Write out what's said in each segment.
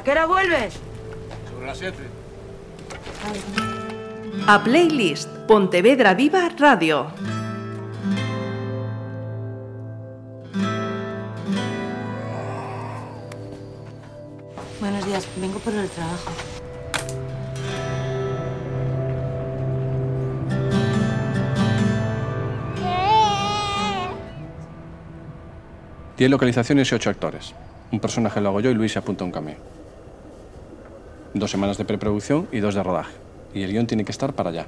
¿A qué hora vuelves? Sobre las 7. A Playlist Pontevedra Viva Radio. Buenos días, vengo por el trabajo. Tiene localizaciones y ocho actores. Un personaje lo hago yo y Luis se apunta a un cambio. Dos semanas de preproducción y dos de rodaje. Y el guion tiene que estar para allá.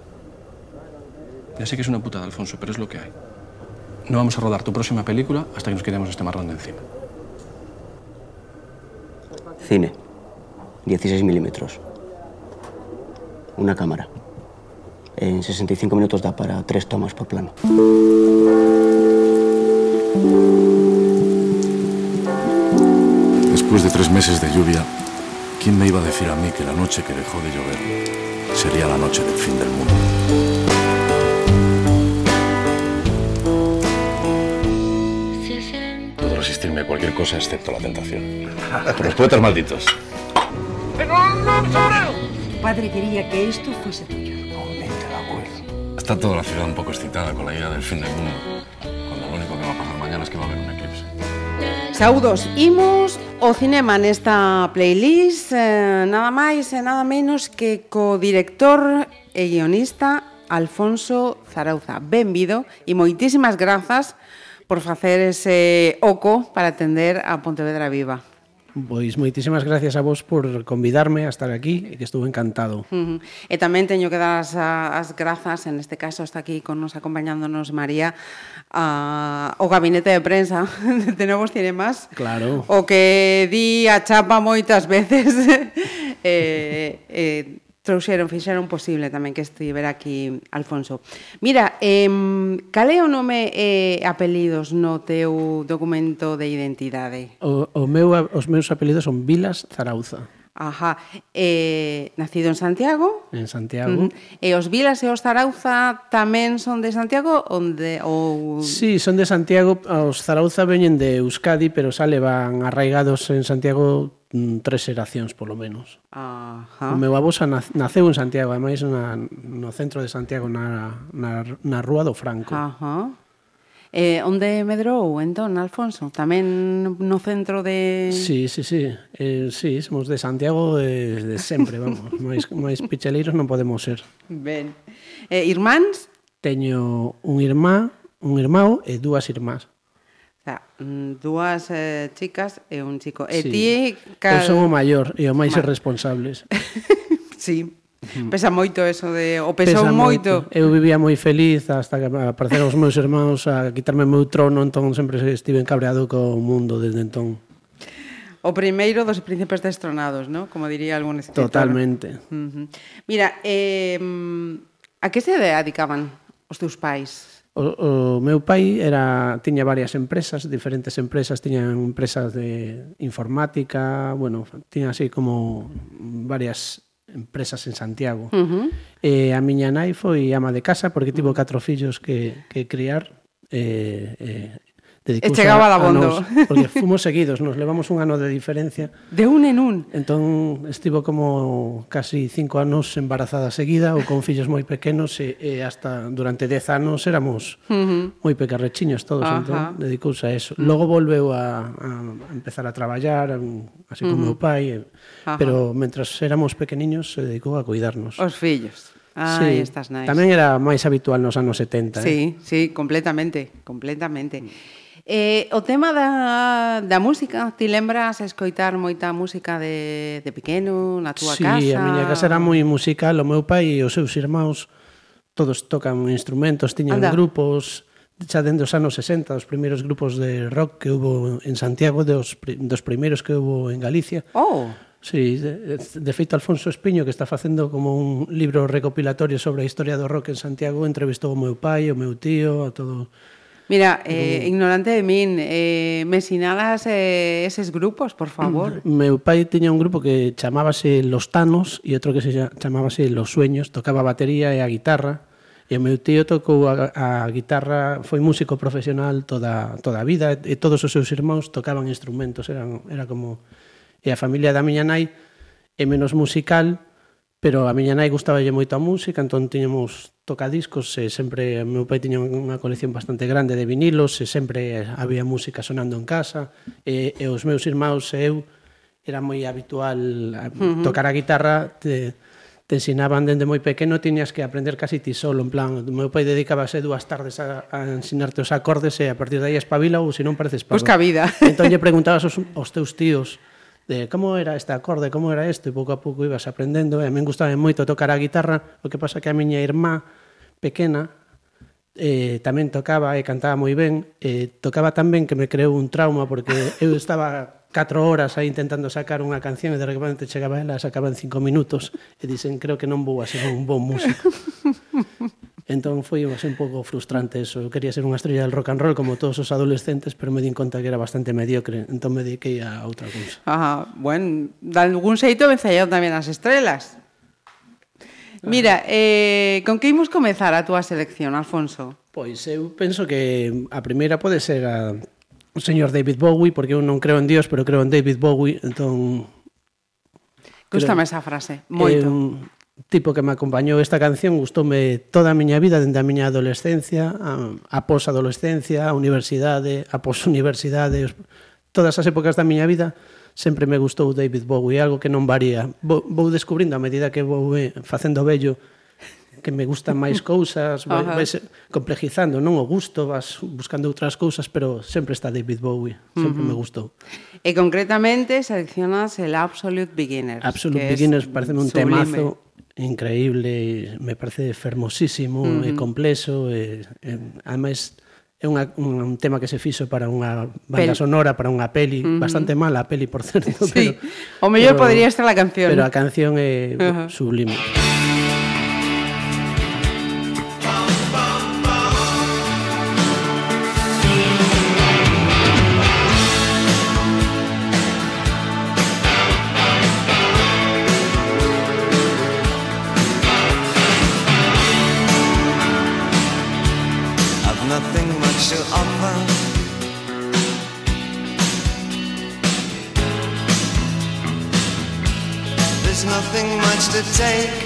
Ya sé que es una putada, Alfonso, pero es lo que hay. No vamos a rodar tu próxima película hasta que nos quitemos este marrón de encima. Cine. 16 milímetros. Una cámara. En 65 minutos da para tres tomas por plano. Después de tres meses de lluvia, ¿quién me iba a decir a mí que la noche que dejó de llover sería la noche del fin del mundo? Puedo resistirme a cualquier cosa excepto la tentación. Por los poetas malditos. Padre quería que esto fuese tuyo. Está toda la ciudad un poco excitada con la idea del fin del mundo. Cuando lo único que va a pasar mañana es que va a haber un eclipse. Saudos, imos O cinema nesta playlist, eh, nada máis e nada menos que co director e guionista Alfonso Zarauza. Benvido e moitísimas grazas por facer ese oco para atender a Pontevedra Viva. Pois moitísimas gracias a vos por convidarme a estar aquí e que estuve encantado. Uh -huh. E tamén teño que dar as, as grazas, en este caso está aquí con nos acompañándonos María, a, o gabinete de prensa de Novos Cinemas. Claro. O que di a chapa moitas veces. eh, eh, trouxeron, fixeron posible tamén que estivera aquí Alfonso. Mira, eh, cal é o nome e eh, apelidos no teu documento de identidade? O, o meu, os meus apelidos son Vilas Zarauza. Ajá. Eh, nacido en Santiago. En Santiago. Uh -huh. E os Vilas e os Zarauza tamén son de Santiago onde ou Sí, son de Santiago, os Zarauza veñen de Euskadi, pero xa levan arraigados en Santiago tres xeracións polo menos. Ajá. O meu avó xa naceu en Santiago, ademais na, no centro de Santiago na, na, na Rúa do Franco. Ajá. Eh, onde medrou, entón, Alfonso? Tamén no centro de... Sí, sí, sí. Eh, sí, somos de Santiago desde de sempre, vamos. máis, máis picheleiros non podemos ser. Ben. Eh, irmáns? Teño un irmá, un irmão e dúas irmás sea, mm, dúas eh, chicas e un chico. E sí. ti... Cal... Eu son o maior e o máis Ma... irresponsables. sí, Pesa moito eso de o pesou Pesa moito. moito. Eu vivía moi feliz hasta que apareceron os meus irmãos a quitarme o meu trono, entón sempre estive encabreado co mundo desde entón. O primeiro dos príncipes destronados, ¿no? Como diría algún escritor. Totalmente. Uh -huh. Mira, eh, a que se dedicaban os teus pais? O, o meu pai era tiña varias empresas, diferentes empresas, tiñan empresas de informática, bueno, tiña así como varias empresas en Santiago. Uh -huh. E a miña nai foi ama de casa porque tivo catro fillos que, que criar. E, eh e Chegaba a, bondo. nos, porque fomos seguidos, nos levamos un ano de diferencia. De un en un. Entón, estivo como casi cinco anos embarazada seguida, ou con fillos moi pequenos, e, e hasta durante dez anos éramos uh -huh. moi pecarrechiños todos, Ajá. entón, dedicouse a eso. Mm. Logo volveu a, a empezar a traballar, así como uh -huh. meu pai, e, pero mentras éramos pequeniños se dedicou a cuidarnos. Os fillos. Ah, sí. estás nice. Tamén era máis habitual nos anos 70. Eh. Sí, eh? sí, completamente, completamente. Mm. Eh, o tema da, da música, ti lembras escoitar moita música de, de pequeno, na túa sí, casa? Sí, a miña casa era moi musical, o meu pai e os seus irmãos todos tocan instrumentos, tiñan Anda. grupos xa dende os anos 60, os primeiros grupos de rock que hubo en Santiago, dos, dos primeiros que hubo en Galicia. Oh! Sí, de, de feito Alfonso Espiño que está facendo como un libro recopilatorio sobre a historia do rock en Santiago entrevistou o meu pai, o meu tío, a todo Mira, eh, ignorante de min, eh, me sinalas eh, eses grupos, por favor. Mm, meu pai tiña un grupo que chamábase Los Tanos e outro que se chamábase Los Sueños, tocaba a batería e a guitarra. E o meu tío tocou a, a guitarra, foi músico profesional toda, toda a vida, e todos os seus irmãos tocaban instrumentos, eran, era como... E a familia da miña nai é menos musical, Pero a miña nai gustaballe moito a música, entón tiñamos tocadiscos e sempre o meu pai tiña unha colección bastante grande de vinilos e sempre había música sonando en casa e, e os meus irmãos e eu era moi habitual uh -huh. tocar a guitarra te, te ensinaban dende moi pequeno tiñas que aprender casi ti solo en plan, o meu pai dedicábase dúas tardes a, a ensinarte os acordes e a partir de aí espabila ou se non pareces pois pavo. Busca vida. Entón lle preguntabas aos, aos teus tíos de como era este acorde, como era isto, e pouco a pouco ibas aprendendo, e eh. a min gustaba moito tocar a guitarra, o que pasa que a miña irmá pequena eh, tamén tocaba e cantaba moi ben, eh, tocaba tan ben que me creou un trauma porque eu estaba 4 horas aí intentando sacar unha canción e de repente chegaba ela, sacaba en 5 minutos e dicen, creo que non vou a ser un bon músico. Entón foi un pouco frustrante eso. Eu quería ser unha estrella del rock and roll como todos os adolescentes, pero me di conta que era bastante mediocre. Entón me dediquei a outra cousa. Ajá, bueno, de algún xeito vencellaron tamén as estrelas. Mira, eh, con que imos comezar a túa selección, Alfonso? Pois eu penso que a primeira pode ser a o señor David Bowie, porque eu non creo en Dios, pero creo en David Bowie, entón... Gústame esa frase, moito. Eh, tipo que me acompañou esta canción gustoume toda a miña vida dende a miña adolescencia, a, a pos adolescencia, a universidade, a pos universidade, todas as épocas da miña vida sempre me gustou David Bowie, algo que non varía. Vou, vou descubrindo a medida que vou eh, facendo vello que me gustan máis cousas, vai, vai complejizando, non o gusto, vas buscando outras cousas, pero sempre está David Bowie, sempre uh -huh. me gustou. E concretamente seleccionas el Absolute Beginners. Absolute Beginners parece un sublime. temazo increíble, me parece fermosísimo uh -huh. e complexo e, e ademais é unha, un, un tema que se fixo para unha banda peli. sonora, para unha peli, uh -huh. bastante mala a peli, por certo, sí. pero... O mellor podría estar a canción. Pero a canción é uh -huh. sublime. say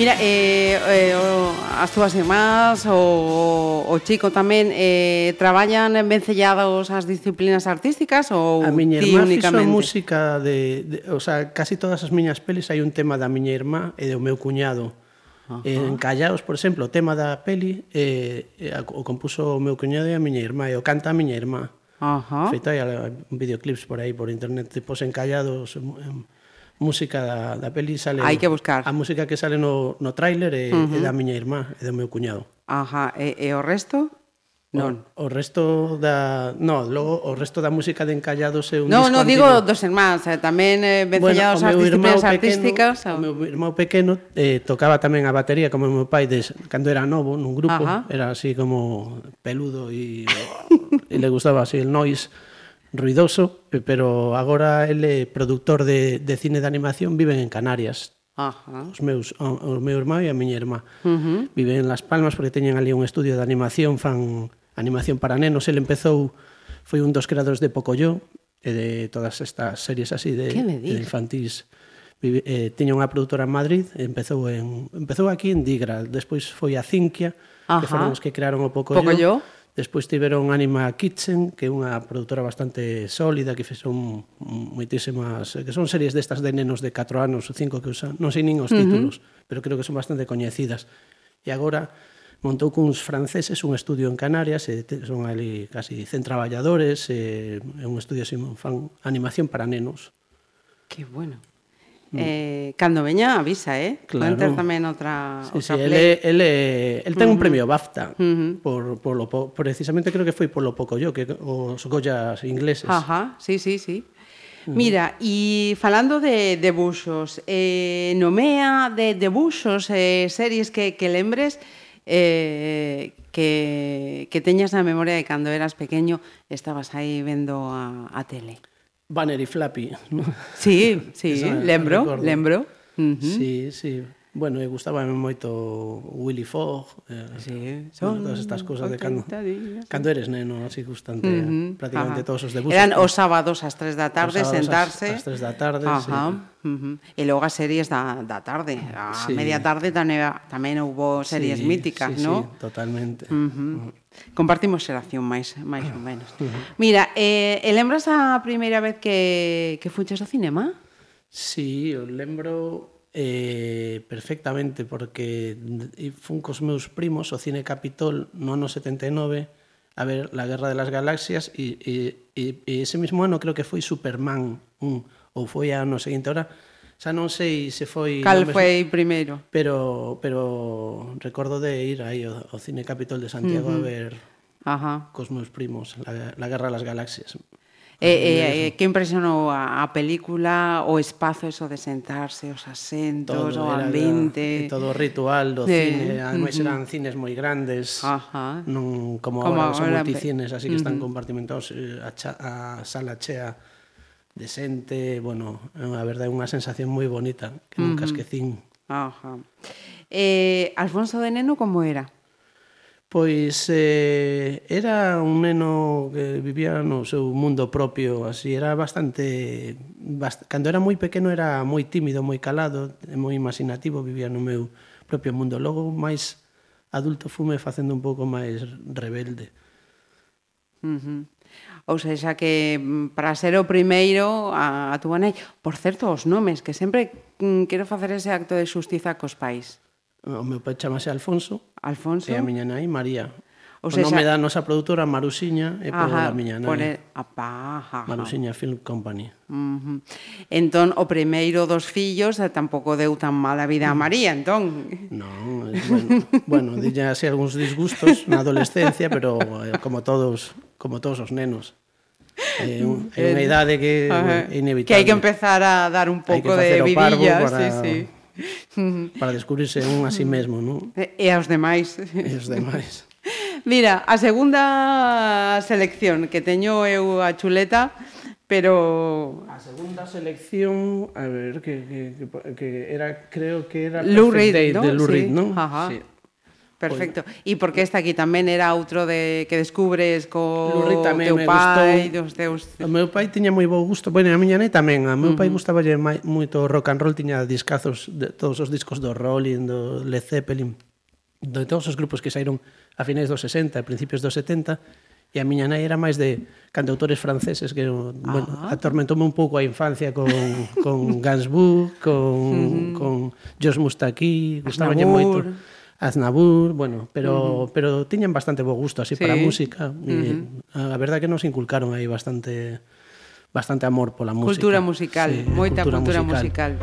Mira, eh, eh, as túas irmás o, o Chico tamén eh, traballan vencellados as disciplinas artísticas ou A miña irmá fixo música de, de, o sea, casi todas as miñas pelis hai un tema da miña irmá e do meu cuñado. Ajá. En Callaos, por exemplo, o tema da peli eh, eh o compuso o meu cuñado e a miña irmá e o canta a miña irmá. Ajá. Feito hai videoclips por aí por internet, tipos encallados en, en música da, da peli sale Hai que buscar. a música que sale no, no tráiler é, uh -huh. é da miña irmá, e do meu cuñado. Ajá, e, e o resto? Non. O, o resto da, no, logo o resto da música de Encallados é un No, no digo antigo. dos irmáns, eh, tamén eh, vencellados bueno, as disciplinas artísticas. Pequeno, o... o meu irmão pequeno eh, tocaba tamén a batería como o meu pai des, cando era novo nun grupo, Ajá. era así como peludo e, e le gustaba así el noise ruidoso, pero agora ele é produtor de, de cine de animación, viven en Canarias. Ajá. Os meus, o, o meu irmão e a miña irmá. Uh -huh. Viven en Las Palmas porque teñen ali un estudio de animación, fan animación para nenos. Ele empezou, foi un dos creadores de Pocoyo e de todas estas series así de, de infantís. Vive, eh, tiña unha produtora en Madrid, empezou en empezou aquí en Digra, despois foi a Cinquia, Ajá. que foron os que crearon o Pocoyo. Pocoyo Despois tiveron Anima Kitchen, que é unha produtora bastante sólida, que fixeron moitísimas... que son series destas de nenos de 4 anos ou 5 que usan, non sei nin os títulos, uh -huh. pero creo que son bastante coñecidas. E agora montou cuns franceses un estudio en Canarias, e son ali casi 100 traballadores, e, é un estudio así, fan animación para nenos. Que bueno. Mm. Eh, cando veña, avisa, eh? Claro. Pueden tamén outra, sí, outra sí, play. Ele, ele, ele ten uh -huh. un premio BAFTA, uh -huh. por, por lo, precisamente creo que foi por lo pouco yo, que os Goyas ingleses. Ajá, sí, sí, sí. Uh -huh. Mira, e falando de, de buxos, eh, nomea de, de buxos eh, series que, que lembres eh, que, que teñas na memoria de cando eras pequeño estabas aí vendo a, a tele. Banner y Flappy, ¿no? Sí, sí, Esa, lembro, recordo. lembro. Uh -huh. Sí, sí. Bueno, e gustábame moito Willy Fogg, eh, sí. son todas estas cousas de cando, días. cando eres neno, así gustante, uh -huh. prácticamente Ajá. todos os debuxos. Eran os sábados ás 3 da tarde, sentarse. Ás 3 da tarde, Ajá. sí. Uh -huh. E logo as series da, da tarde, a sí. media tarde tamén, tamén houbo series sí, míticas, sí, non? Sí, totalmente. Uh -huh. Uh -huh. Compartimos xeración máis, máis ou menos. Mira, eh, e lembras a primeira vez que, que fuches ao cinema? Sí, eu lembro eh, perfectamente porque fun cos meus primos ao Cine Capitol no ano 79 a ver La Guerra de las Galaxias e, e, e, e ese mismo ano creo que foi Superman 1 ou foi a ano seguinte ahora, xa non sei se foi... Cal mesmo, foi primeiro? Pero, pero recordo de ir aí ao, ao Cine Capitol de Santiago uh -huh. a ver Ajá. cos meus primos la, la Guerra das Galaxias. Eh, e, e, eh, e eh, que impresionou a, a película, o espazo eso de sentarse, os asentos, todo o ambiente... Era, todo o ritual do de, cine, ademais uh -huh. eran cines moi grandes, Ajá. non como, como agora, agora os multicines, así que están uh -huh. compartimentados a, cha, a sala chea de xente, bueno, a verdade é unha sensación moi bonita que nunca uh -huh. esquecín. Ajá. Eh, Alfonso de Neno como era? Pois eh, era un neno que vivía no seu mundo propio, así era bastante... Bast... Cando era moi pequeno era moi tímido, moi calado, moi imaginativo, vivía no meu propio mundo. Logo, máis adulto fume facendo un pouco máis rebelde. Uh -huh ou seja que mm, para ser o primeiro a, a túa nai. Por certo, os nomes, que sempre mm, quero facer ese acto de xustiza cos pais. O meu pai chamase Alfonso. Alfonso. E a miña nai María. O, o sexa... nome da nosa produtora Marusiña e polo da miña nai. Por el... Apá, ajá, Marusiña Film Company. Uh -huh. Entón, o primeiro dos fillos eh, tampouco deu tan mala vida a María, entón. Non, bueno, bueno dille así algúns disgustos na adolescencia, pero eh, como todos como todos os nenos. É, un, é unha idade que Ajá. é inevitable. Que hai que empezar a dar un pouco de vidilla, para, sí, sí. Para descubrirse un a sí mesmo, non? E, e aos demais. E aos demais. Mira, a segunda selección que teño eu a chuleta, pero a segunda selección, a ver, que, que, que era creo que era Lou Reed, ¿no? de Lou sí. Reed. Ajá. Sí. Perfecto. E porque esta aquí tamén era outro de que descubres co Lurri tamén teu me pai, gustou. dos teus... O meu pai tiña moi bo gusto, bueno, a miña nai tamén, a meu uh -huh. pai moito moito rock and roll, tiña discazos de todos os discos do Rolling, do Led Zeppelin, de todos os grupos que saíron a finais dos 60 e principios dos 70, e a miña nai era máis de cantautores franceses que, ah. bueno, atormentoume un pouco a infancia con, con Gainsbourg, con, uh -huh. con Josh Mustaki, gustaballe moito Aznavour, bueno, pero pero tiñan bastante bo gusto así Sí. para a música. E a verdade que nos inculcaron aí bastante bastante amor pola música. Cultura musical, Sí, moita cultura, musical.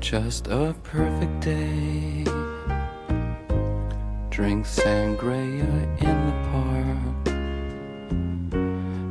Just a perfect day. Drink sangria in the park.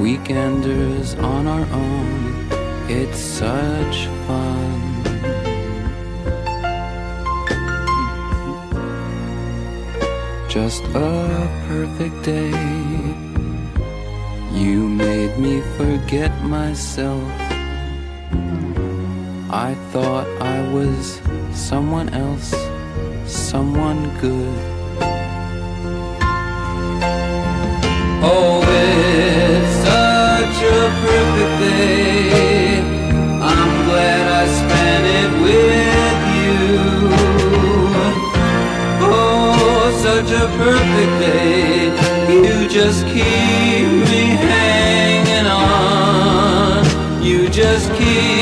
Weekenders on our own. It's such a perfect day. You made me forget myself. I thought I was someone else, someone good. Oh, it's such a perfect day. Such a perfect day. You just keep me hanging on. You just keep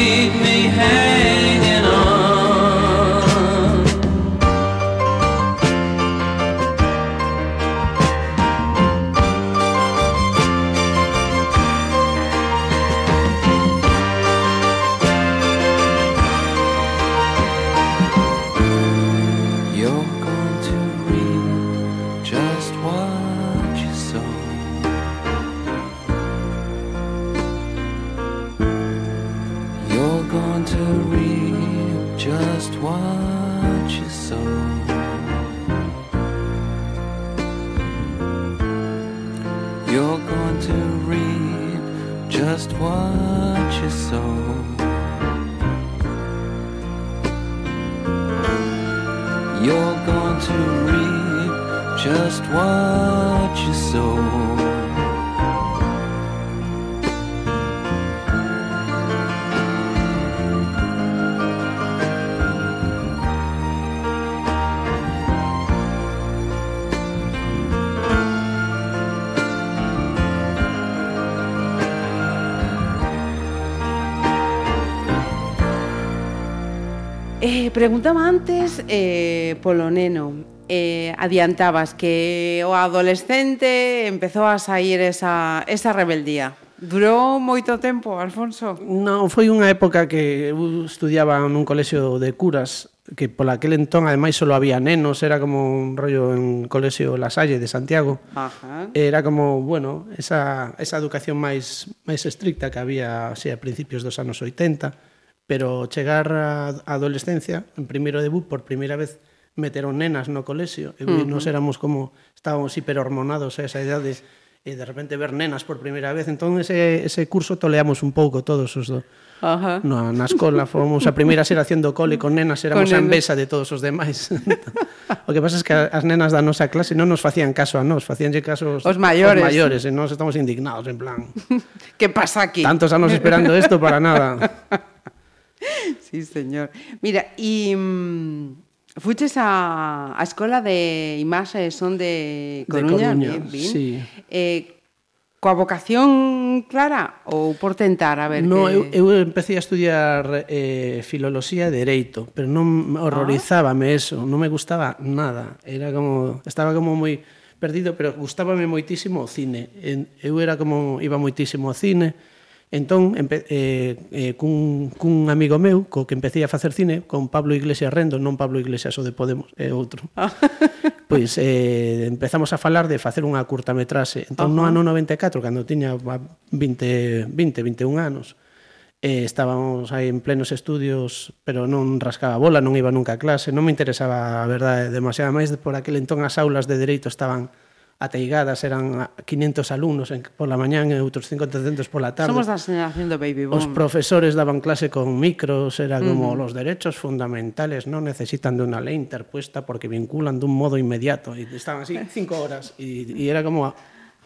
just what you sow. Eh, preguntaba antes eh, polo neno. eh, adiantabas que o adolescente empezou a sair esa, esa rebeldía. Durou moito tempo, Alfonso? Non, foi unha época que eu estudiaba nun colexio de curas que pola aquel entón ademais solo había nenos, era como un rollo en colexio La Salle de Santiago. Ajá. Era como, bueno, esa, esa educación máis máis estricta que había así, a principios dos anos 80, pero chegar á adolescencia en primeiro debut por primeira vez meteron nenas no colexio, e uh -huh. nos éramos como estábamos hiperhormonados a esa idade e de repente ver nenas por primeira vez. Entón ese, ese curso toleamos un pouco todos os do. Ajá. No, na escola fomos a primeira xeración do cole con nenas, éramos con a envesa de todos os demais. o que pasa é que as nenas da nosa clase non nos facían caso a nós, facíanlle caso aos, os maiores. Os maiores, e nós estamos indignados, en plan... que pasa aquí? Tantos anos esperando isto para nada. sí, señor. Mira, e... Y... Mm, Fuches a, a Escola de Imaxe e Son de Coruña, de Coruña bien, bien. Sí. Eh, coa vocación clara ou por tentar a ver no, que... eu, eu empecé a estudiar eh, filoloxía e dereito pero non horrorizábame ah. eso non me gustaba nada era como estaba como moi perdido pero gustábame moitísimo o cine eu era como iba moitísimo ao cine Entón, empe, eh, eh, cun, cun amigo meu, co que empecé a facer cine, con Pablo Iglesias Rendo, non Pablo Iglesias o de Podemos, é eh, outro. Ah. pois eh, empezamos a falar de facer unha curtametraxe. Entón, uh -huh. no ano 94, cando tiña 20, 20 21 anos, eh, estábamos aí en plenos estudios, pero non rascaba bola, non iba nunca a clase, non me interesaba a verdade demasiado máis, por aquel entón as aulas de Dereito estaban ateigadas eran 500 alumnos en, pola mañán e outros 500 pola tarde. Somos da xeración do baby boom. Os profesores daban clase con micros, era mm. como uh -huh. los derechos fundamentales no necesitan de una lei interpuesta porque vinculan de un modo inmediato e estaban así cinco horas e era como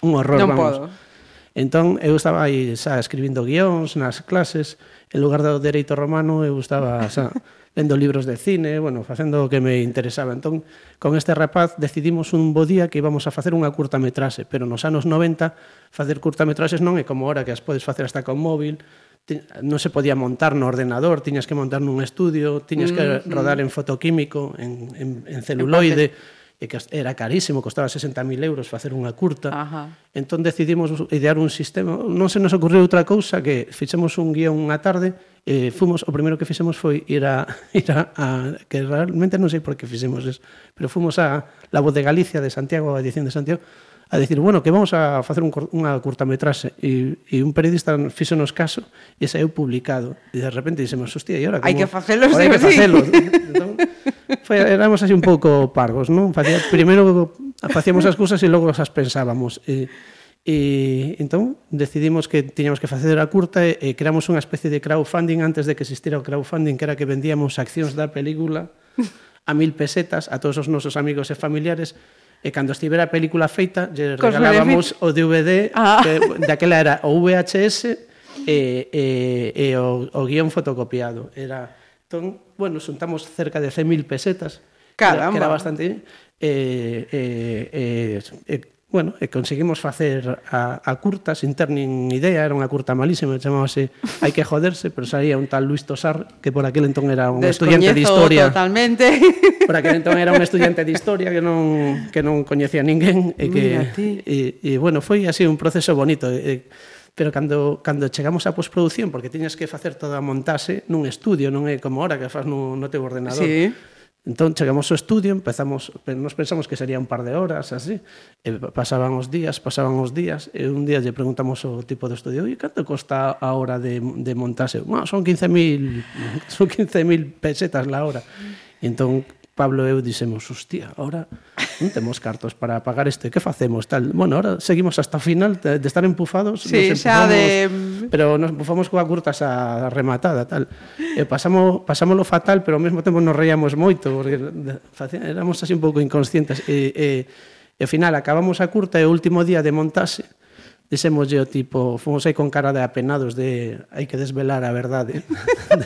un horror, non vamos. Podo. Entón, eu estaba aí xa escribindo guións nas clases, en lugar do dereito romano, eu estaba xa vendo libros de cine, bueno, facendo o que me interesaba. Entón, con este rapaz decidimos un bo día que íbamos a facer unha curtametraxe, pero nos anos 90 facer curtametraxes non é como ahora que as podes facer hasta con móvil, non se podía montar no ordenador, tiñas que montar nun estudio, tiñas que mm, mm. rodar en fotoquímico, en, en, en celuloide, e que era carísimo, costaba 60.000 euros facer unha curta. Ajá. Entón decidimos idear un sistema, non se nos ocorreu outra cousa que fixemos un guión unha tarde, eh, fomos, o primeiro que fixemos foi ir a, ir a, a que realmente non sei por que fixemos eso, pero fomos a La Voz de Galicia de Santiago, a edición de Santiago, a decir, bueno, que vamos a facer un, unha curtametraxe e, e un periodista fixonos caso e saiu publicado e de repente dixemos, hostia, e ahora como... Hai que facelo, sí, que facelo. Sí. entón, foi, éramos así un pouco parvos, non? Facía, primeiro facíamos as cousas e logo as pensábamos e, E entón decidimos que tiñamos que facer a curta e, e creamos unha especie de crowdfunding antes de que existira o crowdfunding, que era que vendíamos accións da película a mil pesetas a todos os nosos amigos e familiares e cando estivera a película feita lle regalábamos o DVD ah. que daquela era o VHS e, e, e o, o guión fotocopiado era entón, bueno, xuntamos cerca de 100.000 pesetas Caramba. que era bastante e, e, e, e bueno, e conseguimos facer a, a curta sin ter nin idea, era unha curta malísima, chamábase Hai que joderse, pero saía un tal Luis Tosar, que por aquel entón era un estudiante de historia. totalmente. Por aquel entón era un estudiante de historia que non que non coñecía ninguén e que e, e bueno, foi así un proceso bonito. E, pero cando, cando chegamos á postproducción, porque tiñas que facer toda a montaxe nun estudio, non é como ahora que faz no, no teu ordenador. Sí Entón, chegamos ao estudio, empezamos, nos pensamos que sería un par de horas, así, e pasaban os días, pasaban os días, e un día lle preguntamos ao tipo de estudio, e canto costa a hora de, de montarse? Bueno, son 15.000 son 15.000 pesetas la hora. E entón, Pablo e eu dixemos, hostia, ahora non temos cartos para pagar isto, que facemos? Tal. Bueno, ahora seguimos hasta o final de estar empufados, sí, nos empufamos, de... pero nos empufamos coa curta xa rematada, tal. E pasamos, pasámoslo fatal, pero ao mesmo tempo nos reíamos moito, porque éramos así un pouco inconscientes. E, e, e ao final acabamos a curta e o último día de montaxe, dixémoslle o tipo, fomos aí con cara de apenados de hai que desvelar a verdade.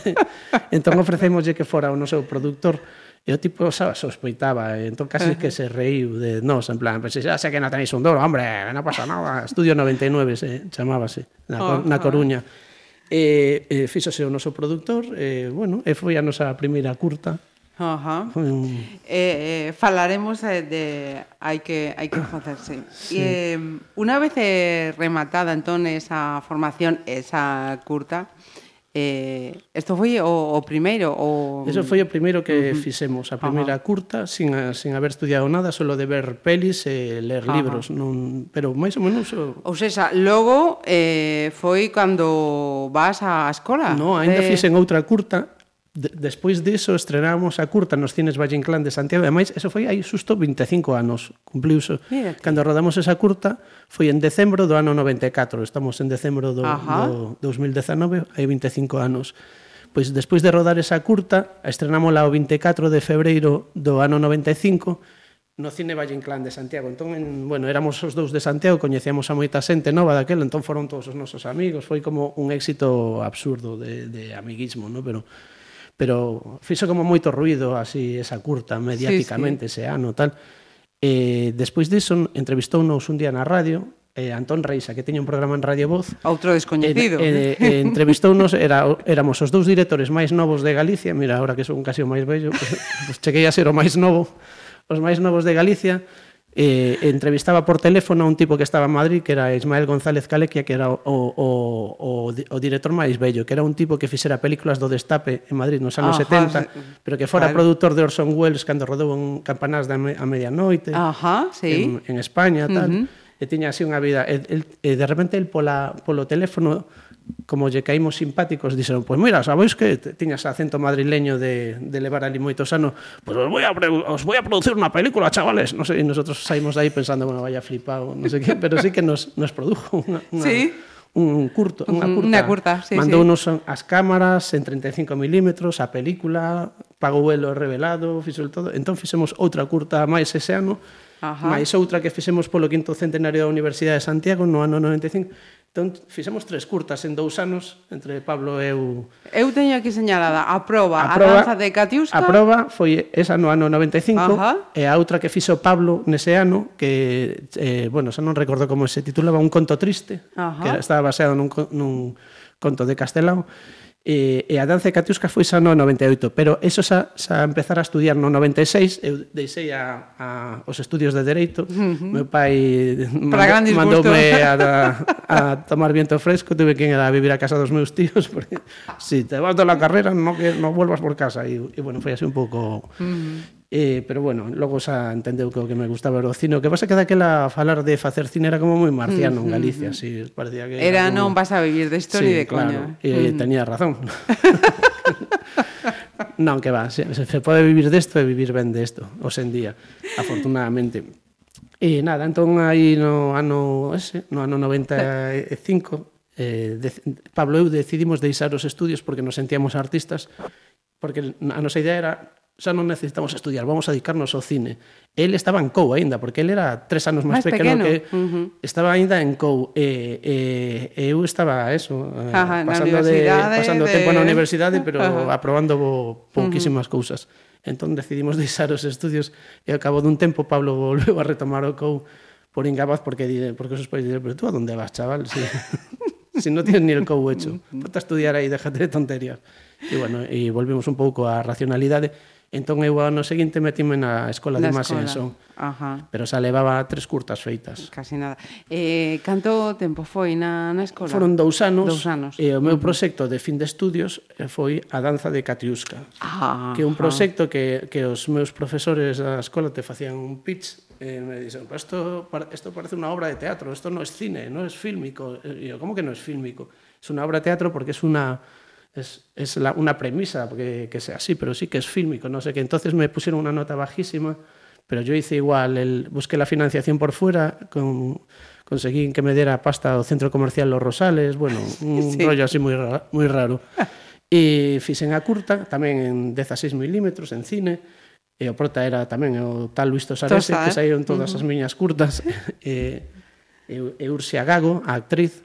entón ofrecémoslle que fora o noso productor E o tipo xa sospeitaba, e entón casi que se reiu de nós, en plan, pues, ah, xa sei que non tenéis un duro, hombre, non pasa nada. Estudio 99 se chamábase, na, oh, na Coruña. Eh, eh, e, e fíxose o noso produtor, e, bueno, e foi a nosa primeira curta, Ajá. Uh -huh. Eh, eh, falaremos eh, de hai que hai que facerse. Sí. Eh, unha vez eh, rematada entón esa formación, esa curta, Eh, esto foi o, o primeiro o... Eso foi o primeiro que uh -huh. fixemos A primeira uh -huh. curta, sin, sin haber estudiado nada Solo de ver pelis e ler uh -huh. libros non, Pero máis ou menos o... Ou seja, logo eh, foi cando vas á escola No, ainda de... Eh, fixen outra curta de, despois diso estrenamos a curta nos cines Valle Inclán de Santiago e máis, eso foi hai susto 25 anos cumpliuse, Mírate. cando rodamos esa curta foi en decembro do ano 94 estamos en decembro do, Ajá. do 2019 hai 25 anos pois despois de rodar esa curta estrenámola o 24 de febreiro do ano 95 no cine Valle Inclán de Santiago. Entón, en, bueno, éramos os dous de Santiago, coñecíamos a moita xente nova daquela, entón foron todos os nosos amigos, foi como un éxito absurdo de, de amiguismo, no? pero pero fixo como moito ruido así esa curta mediáticamente sí, sí. ese ano tal. E despois diso entrevistounos un día na radio eh, Antón Reisa, que teña un programa en Radio Voz. Outro descoñecido. Eh, eh, eh, entrevistounos, era, éramos os dous directores máis novos de Galicia, mira, agora que son casi o máis bello, pues, pues chequei a ser o máis novo, os máis novos de Galicia, eh, entrevistaba por teléfono a un tipo que estaba en Madrid que era Ismael González Calequia que era o, o, o, o director máis bello que era un tipo que fixera películas do destape en Madrid nos anos Ajá, 70 sí. pero que fora claro. produtor de Orson Welles cando rodou en Campanás da me, a medianoite Ajá, sí. en, en España tal uh -huh. e tiña así unha vida e, e de repente el pola, polo teléfono como lle caímos simpáticos, dixeron, pois mira, sabéis que tiñas acento madrileño de, de levar ali moitos anos, pois os, voy a, os voy a producir unha película, chavales. Non sei, nosotros saímos de aí pensando, bueno, vaya flipado, non sei que, pero sí que nos, nos produjo unha, unha sí. un curto, unha curta. Una curta sí, Mandou sí. as cámaras en 35 milímetros, a película, pagou el o revelado, fixo todo. Entón fixemos outra curta máis ese ano, Ajá. máis outra que fixemos polo quinto centenario da Universidade de Santiago no ano 95, Entón, fixemos tres curtas en dous anos entre Pablo e eu. Eu teño aquí señalada a proba, a, proba, a danza de Catiusca. A proba foi esa no ano 95 Ajá. e a outra que fixo Pablo nese ano que, eh, bueno, xa non recordo como se titulaba, Un conto triste, Ajá. que estaba baseado nun, nun conto de Castelao E, e a danza catiusca foi xa no 98, pero eso xa, xa empezar a estudiar no 96, eu deixei a, a os estudios de Dereito, uh -huh. meu pai Para mando, mandoume a, a, a tomar viento fresco, tuve que ir a vivir a casa dos meus tíos, porque si te vas de la carrera no, que, no vuelvas por casa, e, e bueno, foi así un pouco... Uh -huh. Eh, pero bueno, logo xa entendeu que o que me gustaba era o cine. O que pasa que daquela falar de facer cine era como moi marciano en mm, mm, Galicia, Así, si parecía que era, era como... non vas a vivir de historia sí, de claro. coña. E eh, tenía razón. non, que va, se, se pode vivir desto e vivir ben desto, hoxe en día, afortunadamente. E nada, entón aí no ano ese, no ano 95, eh, de, Pablo e eu decidimos deixar os estudios porque nos sentíamos artistas, porque a nosa idea era xa non necesitamos estudiar, vamos a dedicarnos ao cine. El estaba en COU aínda, porque el era tres anos máis pequeno, pequeno que uh -huh. estaba aínda en COU e, e, eu estaba eso, eh, Ajá, pasando de pasando de... tempo na universidade, pero Ajá. aprobando pouquísimas uh -huh. cousas. Entón decidimos deixar os estudios e ao cabo dun tempo Pablo volveu a retomar o COU por incapaz porque dire, porque os seus pais dire, pero tú a onde vas, chaval? Si, si non tienes ni el COU hecho. Ponte a estudiar aí, déjate de tonterías. E bueno, e volvemos un pouco á racionalidade Entón eu ao ano seguinte metime na escola na de Son, Ajá. Pero xa levaba tres curtas feitas. Casi nada. Eh, canto tempo foi na, na escola? Foron dous anos. Dous anos. E eh, o meu proxecto de fin de estudios eh, foi a danza de Catiusca. Ah, que é un proxecto que, que os meus profesores da escola te facían un pitch e me dixen, isto, isto parece unha obra de teatro, isto non é cine, non é fílmico. E eu, como que non é fílmico? É unha obra de teatro porque é unha es, es la, una premisa que, que sea así, pero sí que es fílmico, no sé qué. Entonces me pusieron una nota bajísima, pero yo hice igual, el, busqué la financiación por fuera, con, conseguí que me diera pasta ao Centro Comercial Los Rosales, bueno, un Sí. rollo así moi, ra- moi raro. E fixen a curta, tamén en 16 milímetros, en cine, e o prota era tamén o tal Luis Tosarese, Tosa, que saíron todas as miñas curtas, e, e, e Ursia Gago, a actriz,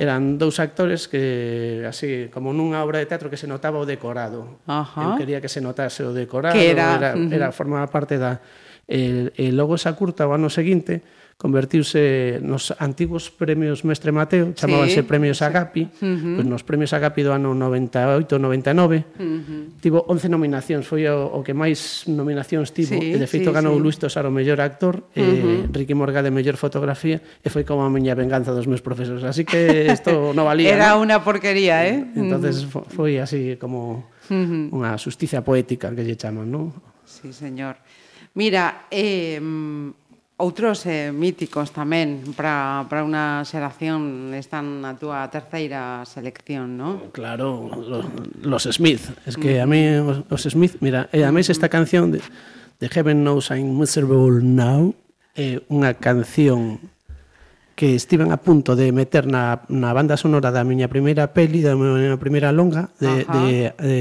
eran dous actores que así como nunha obra de teatro que se notaba o decorado. Ajá. Eu quería que se notase o decorado, que era, era, uh era formaba parte da e, e logo esa curta o ano seguinte convertiuse nos antigos premios Mestre Mateo, chamábanse sí. premios Agapi, uh -huh. pois nos premios Agapi do ano 98, 99, uh -huh. tivo 11 nominacións, foi o, o que máis nominacións tivo, sí, e de feito sí, ganou sí. Luis Tosar o mellor actor, eh, uh -huh. e Ricky Morgade mellor fotografía, e foi como a miña venganza dos meus profesores, así que isto non valía. Era ¿no? unha porquería, eh? Entonces uh -huh. foi así como unha justicia poética que lle chaman, non? Sí, señor. Mira, eh, outros eh, míticos tamén para para unha xeración están na túa terceira selección, ¿no? Claro, los, los Smith. Es que a mí os, os Smith, mira, e a mí esta canción de, de Heaven Knows I'm Miserable Now é unha canción que estiven a punto de meter na, na banda sonora da miña primeira peli, da miña primeira longa de, Ajá. de, de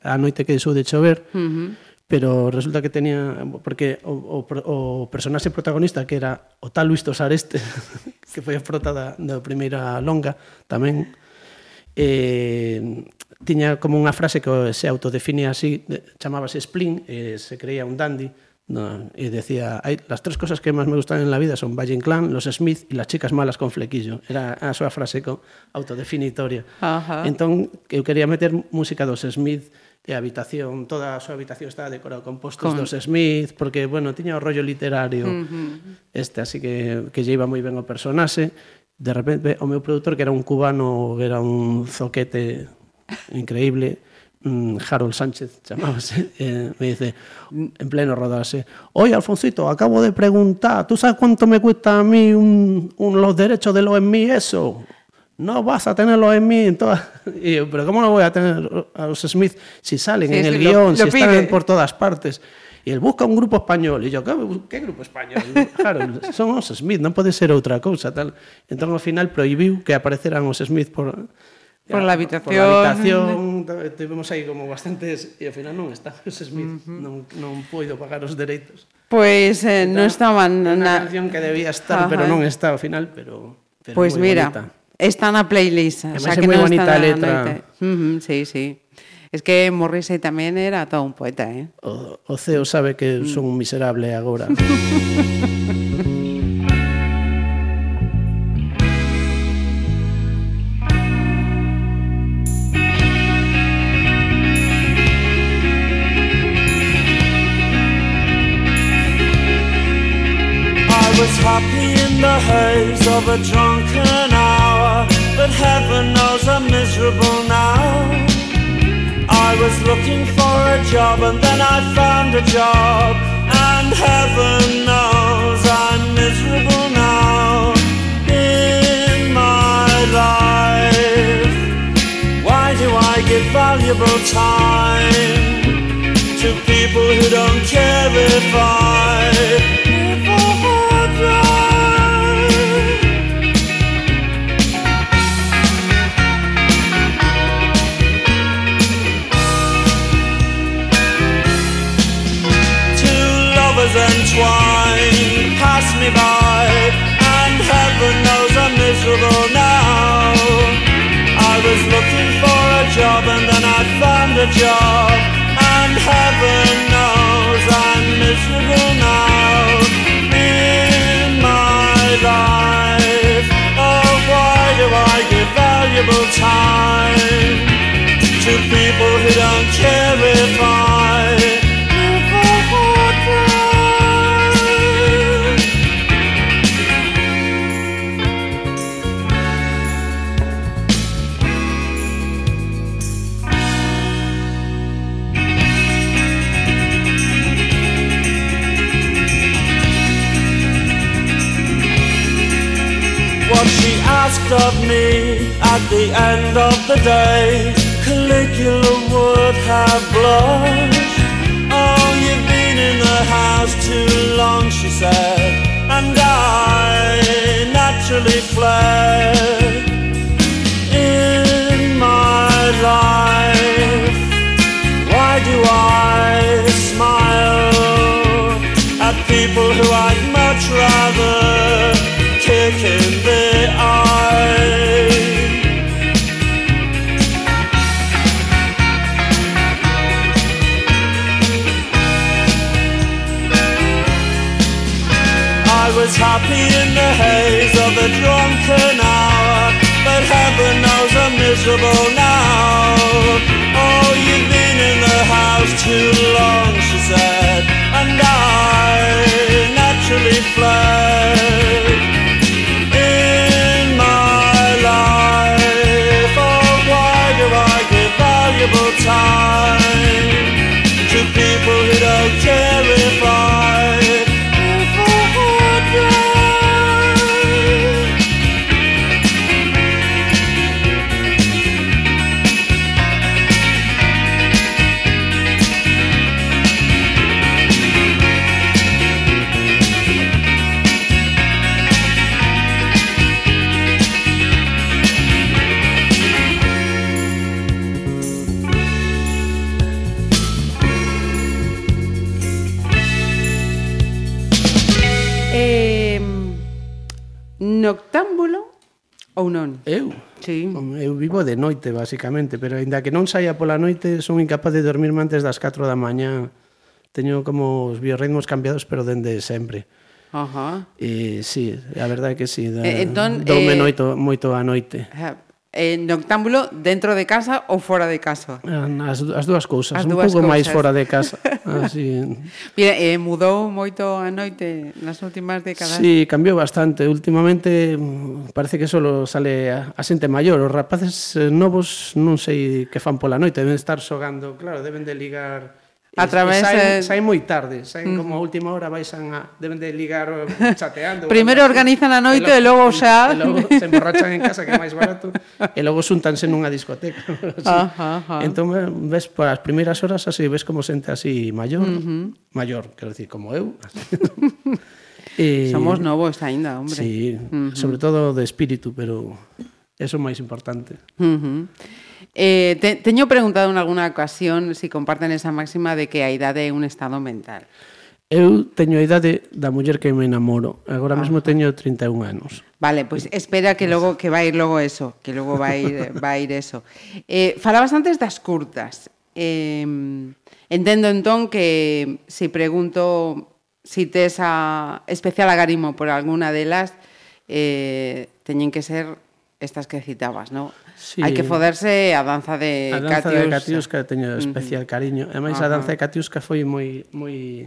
A noite que deixou de chover. Uh -huh pero resulta que tenía porque o, o, o personaxe protagonista que era o tal Luis Tosar este que foi a prota da, da primeira longa tamén eh, tiña como unha frase que se autodefinía así chamábase Splin eh, se creía un dandy no, e decía Hay, las tres cosas que máis me gustan en la vida son Valle Inclán, los Smith e las chicas malas con flequillo era a súa frase co, autodefinitoria Ajá. entón eu quería meter música dos Smith e a habitación, toda a súa habitación estaba decorada con postos con... dos Smith, porque, bueno, tiña o rollo literario uh -huh. este, así que, que lle iba moi ben o personaxe. De repente, o meu produtor, que era un cubano, que era un zoquete increíble, mm, Harold Sánchez chamábase, eh, me dice, en pleno rodarse, oye Alfoncito, acabo de preguntar, ¿tú sabes cuánto me cuesta a mí un, un los derechos de los en mí eso? no vas a tenerlo en mí. En y yo, pero ¿cómo no voy a tener a los Smith si salen sí, en el lo, guión, lo, si pide. están por todas partes? Y él busca un grupo español. Y yo, ¿qué, qué grupo español? claro, son los Smith, non pode ser outra cousa. Tal. Entón, ao final, prohibiu que apareceran os Smith por... Ya, por la habitación. Por la habitación, tivemos aí como bastantes... E ao final non está os Smith, uh -huh. non, non poido pagar os dereitos. Pois pues, eh, non estaban... Unha na... canción que debía estar, Ajá. pero non está ao final, pero... pero pois pues mira, bonita. Está na playlist, Ademais xa é que moi non bonita está letra. noite. Uh -huh, sí, sí. Es que Morrissey tamén era todo un poeta, eh? O, o CEO sabe que son un miserable agora. I was happy in the haze of a drunken looking for a job and then I found a job, and heaven knows I'm miserable now in my life. Why do I give valuable time to people who don't care if I entwined pass me by, and heaven knows I'm miserable now. I was looking for a job, and then I found a job, and heaven knows I'm miserable now in my life. Oh, why do I give valuable time to people who don't care if I What she asked of me at the end of the day, Caligula would have blushed. Oh, you've been in the house too long, she said, and I naturally fled in my life. Why do I smile at people who I'd much rather kick in the eye? I was happy in the haze of a drunken hour, but heaven knows I'm miserable now. Oh, you've been in the house too long, she said, and I algo de noite, basicamente, pero aínda que non saia pola noite, son incapaz de dormirme antes das 4 da mañá. Teño como os biorritmos cambiados, pero dende sempre. Ajá. E sí, a verdade é que sí, da, eh, entón, dorme eh, noito, moito a noite. Eh, eh, noctámbulo dentro de casa ou fora de casa? Eh, as, as dúas cousas, as dúas un pouco máis fora de casa. Así. Mira, eh, mudou moito a noite nas últimas décadas? Sí, cambiou bastante. Últimamente mm, parece que solo sale a, a xente maior. Os rapaces eh, novos non sei que fan pola noite, deben estar xogando, claro, deben de ligar A través saen, de... saen moi tarde, saen mm. como a última hora baixan a deben de ligar chateando. Primeiro organizan a noite e logo xa, e logo se emborrachan en casa que é máis barato e logo xuntanse nunha discoteca. así. Ajá, ajá. Entón eh, ves por as primeiras horas así ves como sente así maior, uh -huh. maior, quero dicir, como eu. e... Somos novos aínda, hombre. Sí, uh -huh. sobre todo de espírito, pero eso é máis importante. Uh -huh. Eh, te, teño preguntado en alguna ocasión se si comparten esa máxima de que a idade é un estado mental. Eu teño a idade da muller que me enamoro. Agora Ajá. mesmo teño 31 anos. Vale, pois pues espera que logo que vai ir logo eso, que logo vai ir vai ir eso. Eh, falabas antes das curtas. Eh, entendo entón que se si pregunto si tes a especial agarimo por alguna delas, eh, teñen que ser estas que citabas, ¿no? Sí. Hai que foderse a danza de Catiusca. A danza Catiusca. de Catiusca teño especial uh -huh. cariño. E máis uh -huh. a danza de Catiusca foi moi moi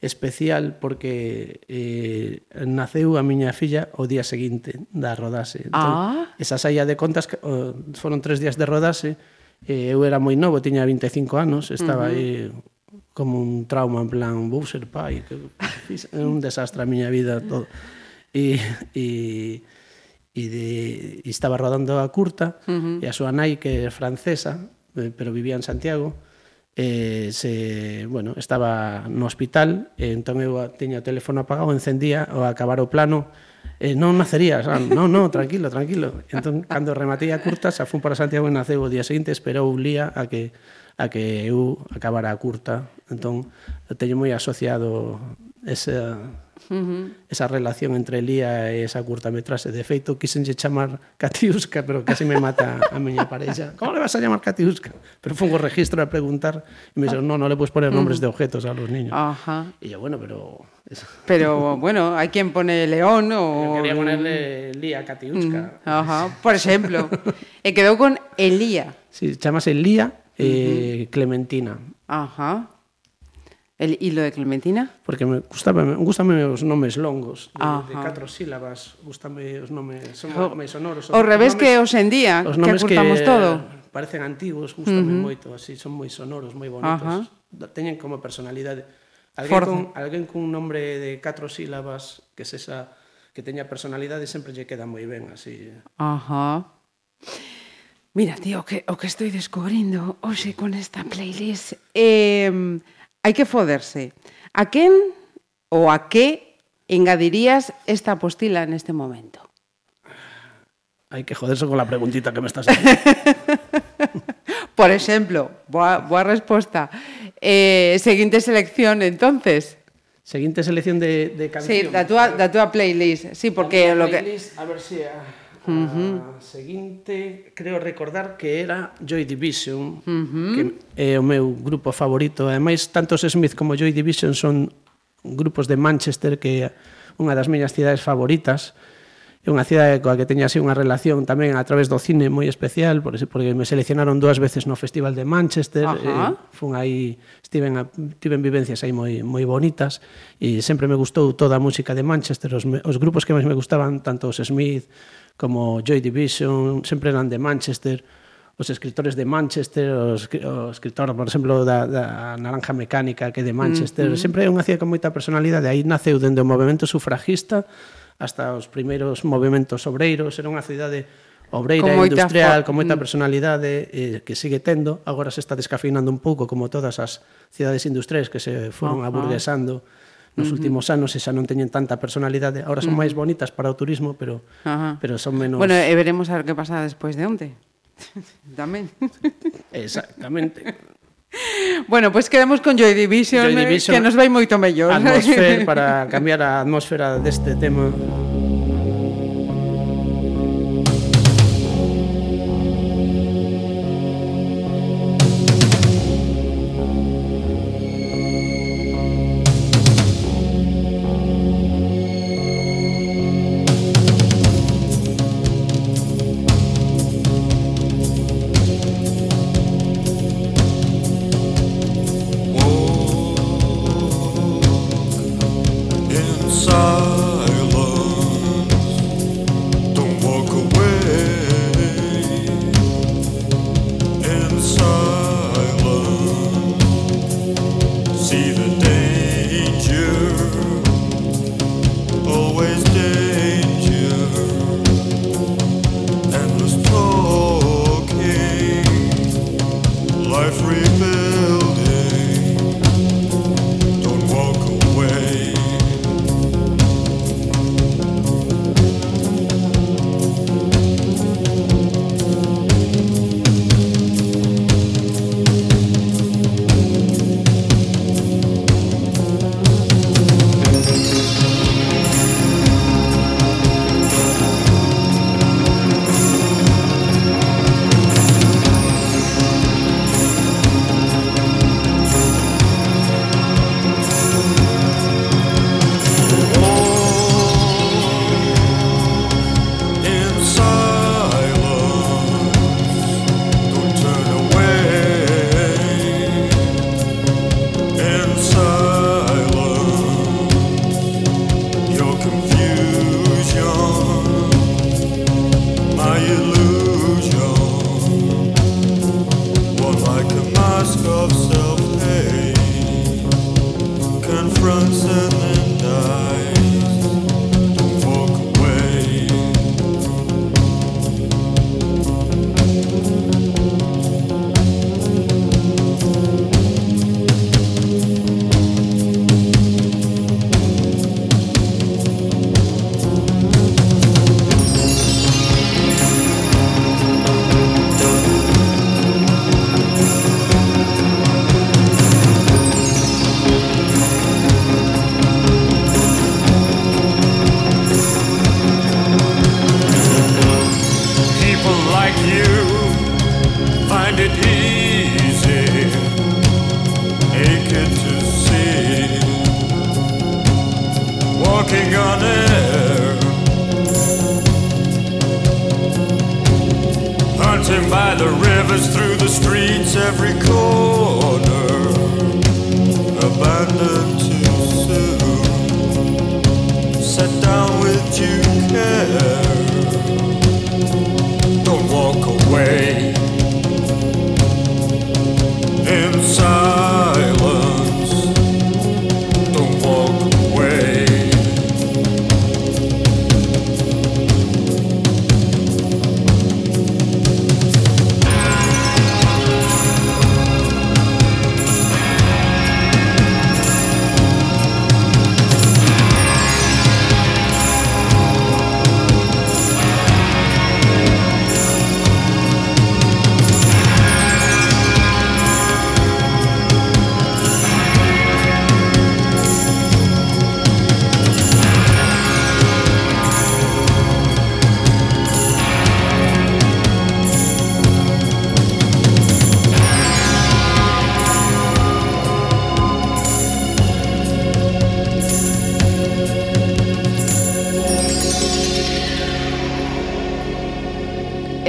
especial porque eh, naceu a miña filla o día seguinte da rodase. Entón, ah. Esa saía de contas que, oh, foron tres días de rodase eh, eu era moi novo, tiña 25 anos, estaba uh -huh. aí como un trauma en plan vou ser pai, que un desastre a miña vida todo. E, e e, de, e estaba rodando a curta uh -huh. e a súa nai que é francesa eh, pero vivía en Santiago eh, se, bueno, estaba no hospital e entón eu tiña o teléfono apagado encendía ao acabar o plano eh, non nacería, xa, non, non, tranquilo, tranquilo entón, cando rematei a curta xa fun para Santiago e naceu o día seguinte esperou un día a que a que eu acabara a curta entón, teño moi asociado esa Uh -huh. Esa relación entre Lía e esa curtametrase. De feito, quisenlle chamar Catiusca, pero casi me mata a miña parella. Como le vas a chamar Catiusca? Pero fun o registro a preguntar e me dixo, no, no le podes poner nombres uh -huh. de objetos a los niños. Ajá. Uh -huh. E yo, bueno, pero... Pero, bueno, hai quen pone León o... Yo quería ponerle Lía Catiusca. Mm, ajá, por exemplo. e eh, quedou con Elía. Sí, chamase Lía eh, Clementina. Ajá. El hilo de Clementina? Porque me gustaba, gustame os nomes longos, de, Ajá. de catro sílabas, gustame os nomes, son o, sonoros. Son, o revés nomes, que os en día, os que acortamos que todo. parecen antigos, gustame uh -huh. moito, así, son moi sonoros, moi bonitos. Ajá. Teñen como personalidade. Alguén Forza. con, alguén cun nombre de catro sílabas que se esa que teña personalidade sempre lle queda moi ben así. Ajá. Mira, tío, o que, o que estoy descubrindo hoxe con esta playlist... Eh, hai que foderse. A quen ou a que engadirías esta apostila en este momento? Hai que joderse con la preguntita que me estás haciendo. Por exemplo, boa, boa resposta. Eh, seguinte selección, entonces. Seguinte selección de, de canción. Sí, da túa, da túa playlist. Sí, porque lo que... playlist, A ver se a, Uh -huh. A seguinte, creo recordar que era Joy Division, uh -huh. que é o meu grupo favorito. Ademais, tanto Smith como Joy Division son grupos de Manchester que é unha das miñas cidades favoritas. É unha cidade coa que teña así unha relación tamén a través do cine moi especial, por ese, porque me seleccionaron dúas veces no Festival de Manchester, Ajá. e fun aí, estiven, tiven vivencias aí moi, moi bonitas, e sempre me gustou toda a música de Manchester, os, os grupos que máis me gustaban, tanto os Smith, como Joy Division, sempre eran de Manchester, os escritores de Manchester, os, o escritor, por exemplo, da, da Naranja Mecánica que é de Manchester, mm, sempre é unha cidade con moita personalidade, aí naceu dende o movimento sufragista hasta os primeiros movimentos obreiros, era unha cidade obreira con industrial, con moita personalidade eh, que sigue tendo, agora se está descafeinando un pouco como todas as cidades industriais que se foron ah, aburguesando. Nos uh -huh. últimos anos e xa non teñen tanta personalidade. Ahora son uh -huh. máis bonitas para o turismo, pero uh -huh. pero son menos Bueno, e veremos a ver que pasa despois de onte. Tamén. Exactamente. Bueno, pois pues quedamos con Joy Division, Joy eh, Division que nos vai moito mellor. Atmosfera para cambiar a atmósfera deste tema. from Sananda.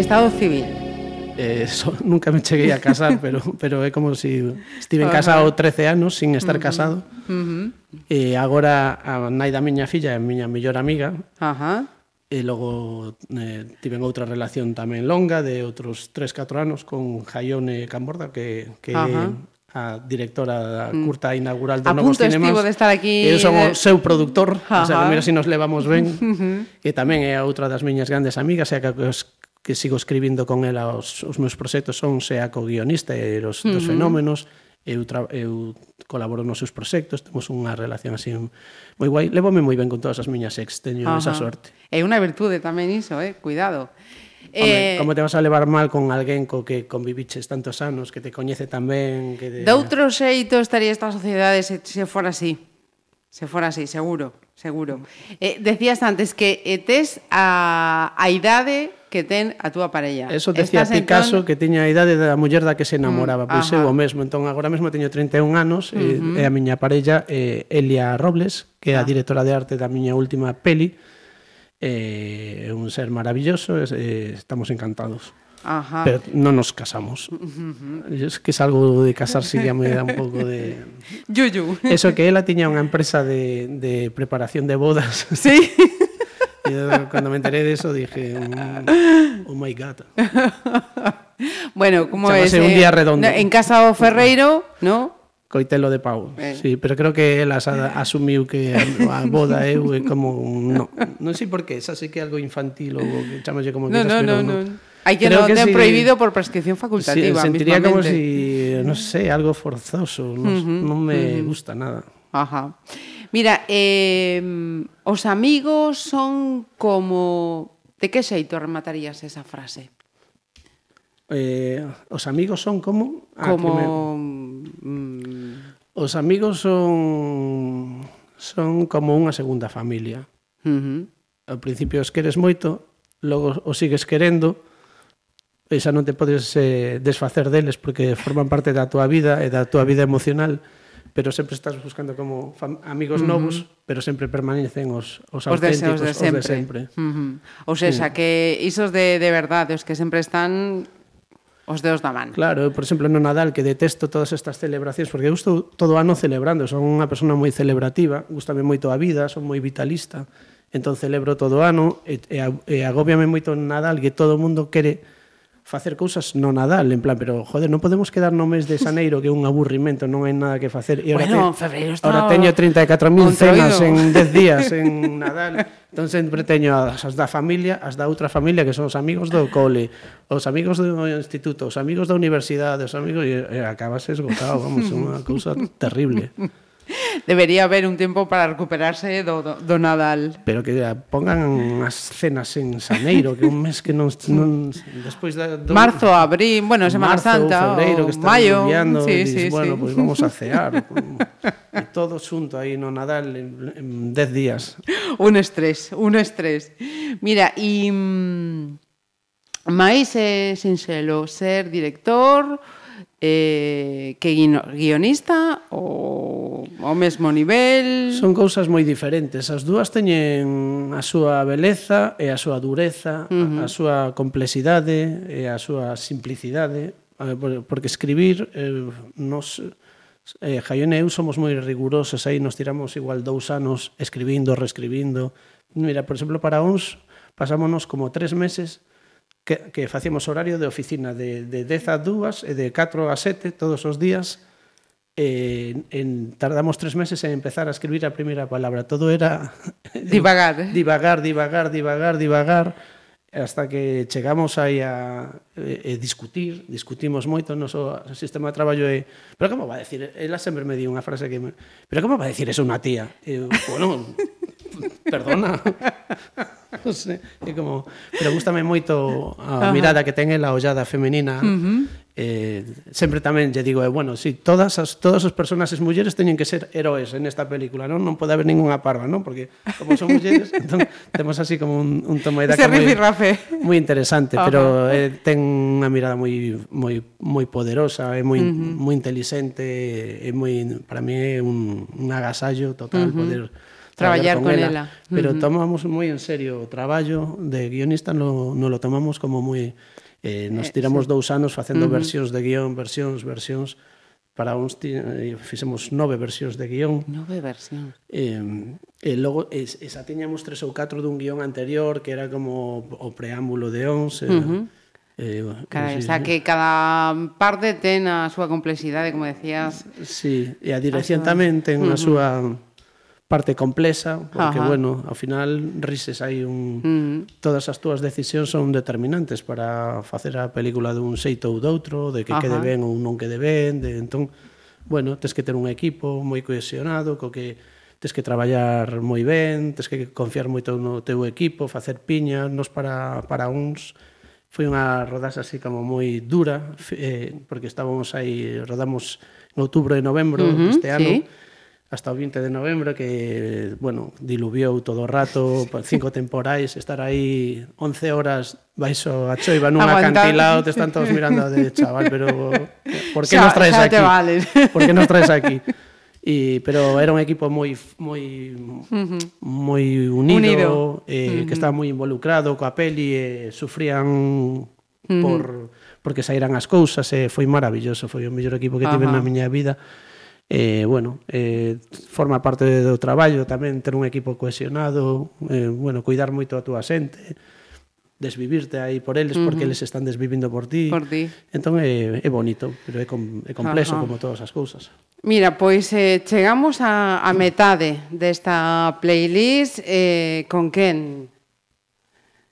Estado civil. Eh, so, nunca me cheguei a casar, pero pero é como se si en casado 13 anos sin estar uh -huh. casado. Uh -huh. E agora a nai da miña filla é a miña mellor amiga. Ajá. Uh -huh. E logo eh, tiven outra relación tamén longa de outros 3-4 anos con Jaione Camborda que que Ajá. a directora da mm. curta inaugural do Novos Cinemas. A punto de estar aquí. Eu son o seu productor, Ajá. o sea, mira se si nos levamos ben. Uh -huh. E tamén é outra das miñas grandes amigas, e a que que sigo escribindo con ela os, os meus proxectos son sea co guionista e os, uh -huh. dos fenómenos eu, tra, eu colaboro nos seus proxectos temos unha relación así moi guai levome moi ben con todas as miñas ex teño Ajá. esa sorte é unha virtude tamén iso, eh? cuidado Home, eh, como te vas a levar mal con alguén co que conviviches tantos anos, que te coñece tamén, que te... De outro xeito estaría esta sociedade se, se fora así. Se fora así, seguro, seguro. Mm. Eh, decías antes que eh, tes a, a idade que ten a túa parella. Eso decía Estás entón, Picasso entón... que tiña a idade da muller da que se enamoraba, mm, pois eu o mesmo. Entón agora mesmo teño 31 anos uh -huh. e, e a miña parella eh, Elia Robles, que é ah. a directora de arte da miña última peli, eh, é eh, un ser maravilloso, eh, estamos encantados. Ajá. pero non nos casamos. Uh -huh. Es que es algo de casarse ya me da un pouco de... Yuyu. Eso que ela tiña unha empresa de, de preparación de bodas. Sí. Yo, cuando me enteré de eso dije, mm, oh my god. Bueno, como es? un día eh, redondo. En casa o Ferreiro, ¿no? Coitelo de pau. Eh. Sí, pero creo que ela asumiu que a, a boda eu eh, como no, non sei por qué, esa sí que é algo infantil ou que chamalle como no, quieras, no, pero no, no. no Hay que no ten si, prohibido por prescripción facultativa. Sí, sentiría mismamente. como si, no sé, algo forzoso. No, uh -huh, no me uh -huh. gusta nada. Ajá. Mira, eh, os amigos son como... De que xeito rematarías esa frase? Eh, os amigos son como... Ah, como... Mm... Os amigos son son como unha segunda familia. Uh -huh. Ao principio os queres moito, logo os sigues querendo, e xa non te podes eh, desfacer deles porque forman parte da tua vida eh, e da tua vida emocional pero sempre estás buscando como amigos uh -huh. novos, pero sempre permanecen os os, os auténticos, de, os de sempre. Os de sempre. Uh -huh. Ou sexa, sí. que isos de, de verdade, os que sempre están os dedos da man. Claro, por exemplo, no Nadal, que detesto todas estas celebracións, porque eu estou todo ano celebrando, son unha persona moi celebrativa, gustame moito a vida, son moi vitalista, entón celebro todo ano, e, e, e agóbiame moito no Nadal, que todo o mundo quere facer cousas no Nadal, en plan, pero joder, non podemos quedar no mes de Xaneiro que é un aburrimento, non hai nada que facer. E ahora bueno, te, febreiro está Ahora teño 34.000 cenas en 10 días en Nadal. Entón sempre teño as, as da familia, as da outra familia que son os amigos do cole, os amigos do instituto, os amigos da universidade, os amigos e, e acabas esgotado, vamos, é unha cousa terrible. Debería haber un tempo para recuperarse do, do, do Nadal. Pero que pongan as cenas en Xaneiro, que un mes que non... non despois da, do, Marzo, abril, bueno, Semana marzo, Santa, febreiro, que están maio... Enviando, sí, dices, sí, bueno, sí. pues vamos a cear. e todo xunto aí no Nadal en 10 días. Un estrés, un estrés. Mira, e... Mm, máis é sinxelo, ser director, eh, que guionista ou ao mesmo nivel? Son cousas moi diferentes. As dúas teñen a súa beleza e a súa dureza, uh -huh. a súa complexidade e a súa simplicidade. Porque escribir eh, nos... Eh, Jaión e eu somos moi rigurosos aí, nos tiramos igual dous anos escribindo, reescribindo. Mira, por exemplo, para uns pasámonos como tres meses que, que facíamos horario de oficina de, de 10 a 2 e de 4 a 7 todos os días. Eh, en, tardamos tres meses en empezar a escribir a primeira palabra. Todo era divagar. Divagar, divagar, divagar, divagar hasta que chegamos aí a eh, discutir, discutimos moito no noso sistema de traballo e pero como va a decir, ela sempre me di unha frase que me, pero como va a decir eso unha tía? Eu, bueno, perdona. non sei, é como, pero gustame moito a Ajá. mirada que ten ela, a ollada femenina. Uh -huh. Eh, sempre tamén lle digo, eh, bueno, si todas as todas as personaxes mulleres teñen que ser heróis en esta película, non? Non pode haber ningunha parva, non? Porque como son mulleres, entón temos así como un un tomo de daca moi moi interesante, Ajá. pero eh, ten unha mirada moi moi moi poderosa, é moi uh -huh. moi inteligente, é moi para mí é un un agasallo total uh -huh. poder traballar, con, con ela. ela. Pero uh -huh. tomamos moi en serio o traballo de guionista, no, no lo tomamos como moi... Eh, nos eh, tiramos eh, sí. dous anos facendo uh -huh. versións de guión, versións, versións, para uns eh, fixemos nove versións de guión. Nove versións. Eh, e logo es, esa tiñamos tres ou catro dun guión anterior que era como o preámbulo de Ons. Uh -huh. Eh, cada, no sei, sea, que cada parte ten a súa complexidade, como decías. Sí, e a dirección a súa... tamén ten a súa parte complexa, porque, Ajá. bueno, ao final rises hai un... Mm. Todas as túas decisións son determinantes para facer a película dun xeito ou doutro, de que Ajá. quede ben ou non quede ben, de... entón, bueno, tes que ter un equipo moi cohesionado, co que tes que traballar moi ben, tes que confiar moito no teu equipo, facer piña, nos para, para uns foi unha rodaxe así como moi dura, eh, porque estábamos aí, rodamos en outubro e novembro uh -huh, deste ano, sí hasta o 20 de novembro que, bueno, diluviou todo o rato, cinco temporais, estar aí 11 horas baixo a choiva nun acantilado, te están todos mirando de chaval, pero por que xa, nos traes aquí? Vales. Por que nos traes aquí? E, pero era un equipo moi moi moi unido, unido. Eh, uh -huh. que estaba moi involucrado coa peli e eh, sufrían uh -huh. por porque saíran as cousas e eh, foi maravilloso, foi o mellor equipo que tive uh -huh. na miña vida eh, bueno, eh, forma parte do traballo tamén ter un equipo cohesionado, eh, bueno, cuidar moito a túa xente, desvivirte aí por eles uh -huh. porque eles están desvivindo por ti. Por ti. Entón é, é bonito, pero é, com, é complexo Ajá. como todas as cousas. Mira, pois eh, chegamos a, a metade desta playlist eh, con quen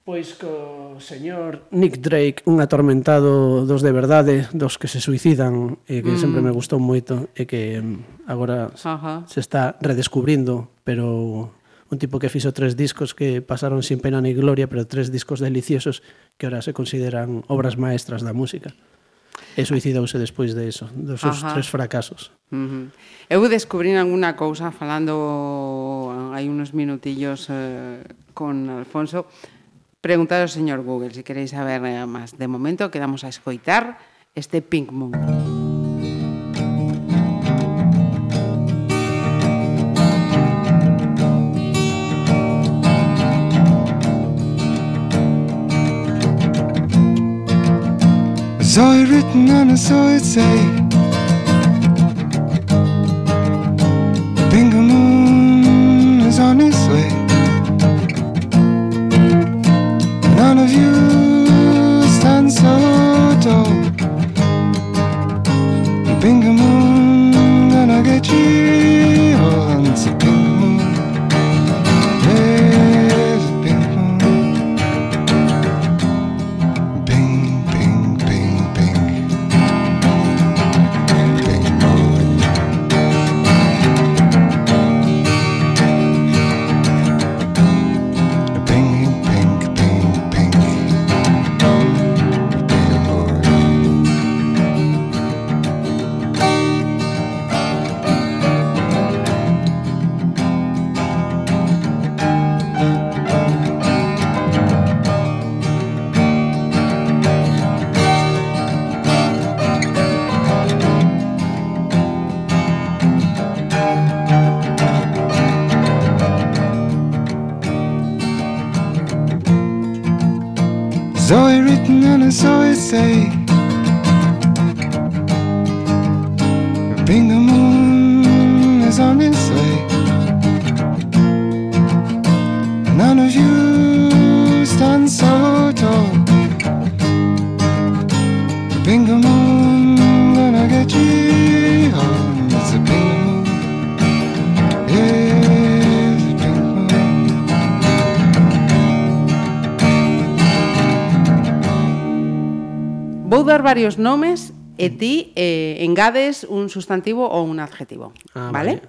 Pois co señor Nick Drake, un atormentado dos de verdade, dos que se suicidan, e que mm. sempre me mm. gustou moito, e que mm, agora Ajá. se está redescubrindo, pero un tipo que fixo tres discos que pasaron sin pena ni gloria, pero tres discos deliciosos que ahora se consideran obras maestras da música. E suicidouse despois de eso, dos seus Ajá. tres fracasos. Uh -huh. Eu descubrín alguna cousa falando hai unos minutillos eh, con Alfonso, Preguntad ao señor Google se queréis saber eh, máis. De momento quedamos a escoitar este Pink Moon. Written it door. Bingamoo. varios nomes e ti eh, engades un sustantivo ou un adjetivo, ah, vale? vale.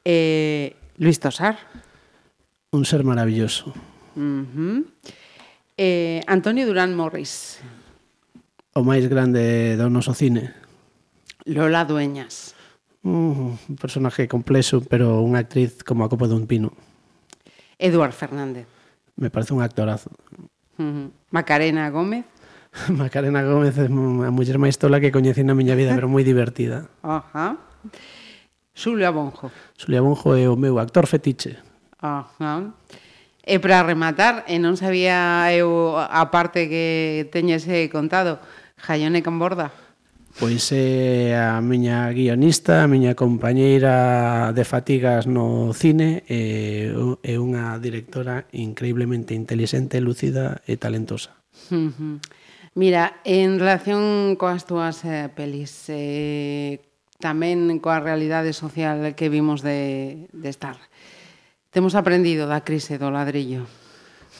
Eh, Luis Tosar. Un ser maravilloso. Uh -huh. eh, Antonio Durán Morris. O máis grande do noso cine. Lola Dueñas. Uh, un personaje complexo, pero unha actriz como a copa dun pino. Eduard Fernández. Me parece un actorazo. Uh -huh. Macarena Gómez. Macarena Gómez é a muller máis tola que coñeci na miña vida, pero moi divertida. Ajá. Xulia Bonjo. Xulia Bonjo é o meu actor fetiche. Ajá. E para rematar, e non sabía eu a parte que teñese eh, contado, Jaione Camborda. Pois é a miña guionista, a miña compañeira de fatigas no cine e é unha directora increíblemente inteligente, lúcida e talentosa. Uh -huh. Mira, en relación coas túas eh, pelis, eh, tamén coa realidade social que vimos de, de estar. Temos aprendido da crise do ladrillo.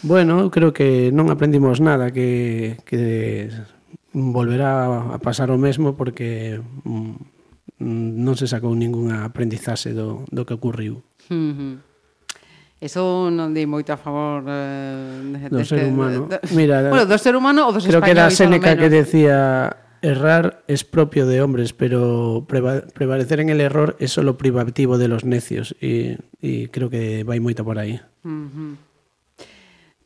Bueno, eu creo que non aprendimos nada, que, que volverá a pasar o mesmo porque mm, non se sacou ningunha aprendizaxe do, do que ocurriu. Uh -huh. Eso non di moito a favor eh, do ser humano. De, de, Mira, bueno, do ser humano ou dos creo que era Seneca que decía Errar es propio de hombres, pero prevalecer en el error es solo privativo de los necios. Y, y creo que vai moito por aí. Uh -huh.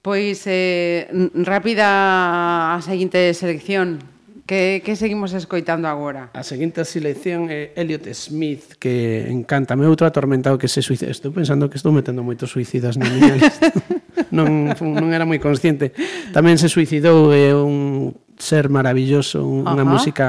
Pois, eh, rápida a seguinte selección. Que, que seguimos escoitando agora? A seguinte selección é Elliot Smith, que encanta. Me outro atormentado que se suicida. Estou pensando que estou metendo moitos suicidas na miña lista. non, non era moi consciente. Tamén se suicidou, é un ser maravilloso, unha Ajá. música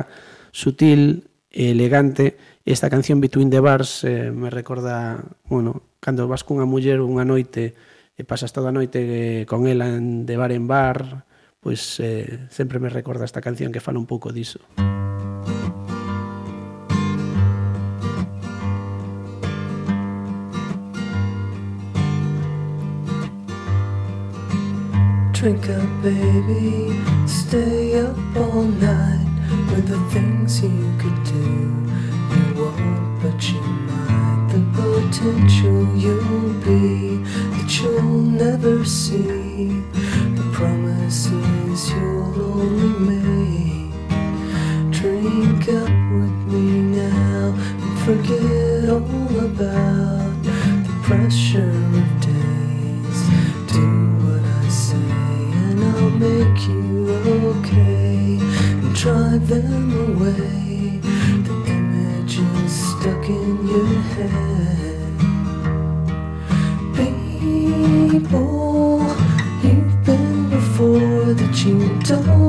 sutil, elegante. Esta canción Between the Bars eh, me recorda, bueno, cando vas cunha muller unha noite e pasas toda a noite eh, con ela en, de bar en bar, pois eh, sempre me recorda esta canción que fala un pouco diso. Drink up, baby. Stay up all night with the things you could do. You won't, but you might. The potential you'll be that you'll never see. Promises you'll only make. Drink up with me now and forget all about the pressure of days. Do what I say and I'll make you okay and drive them away. The images stuck in your head. You don't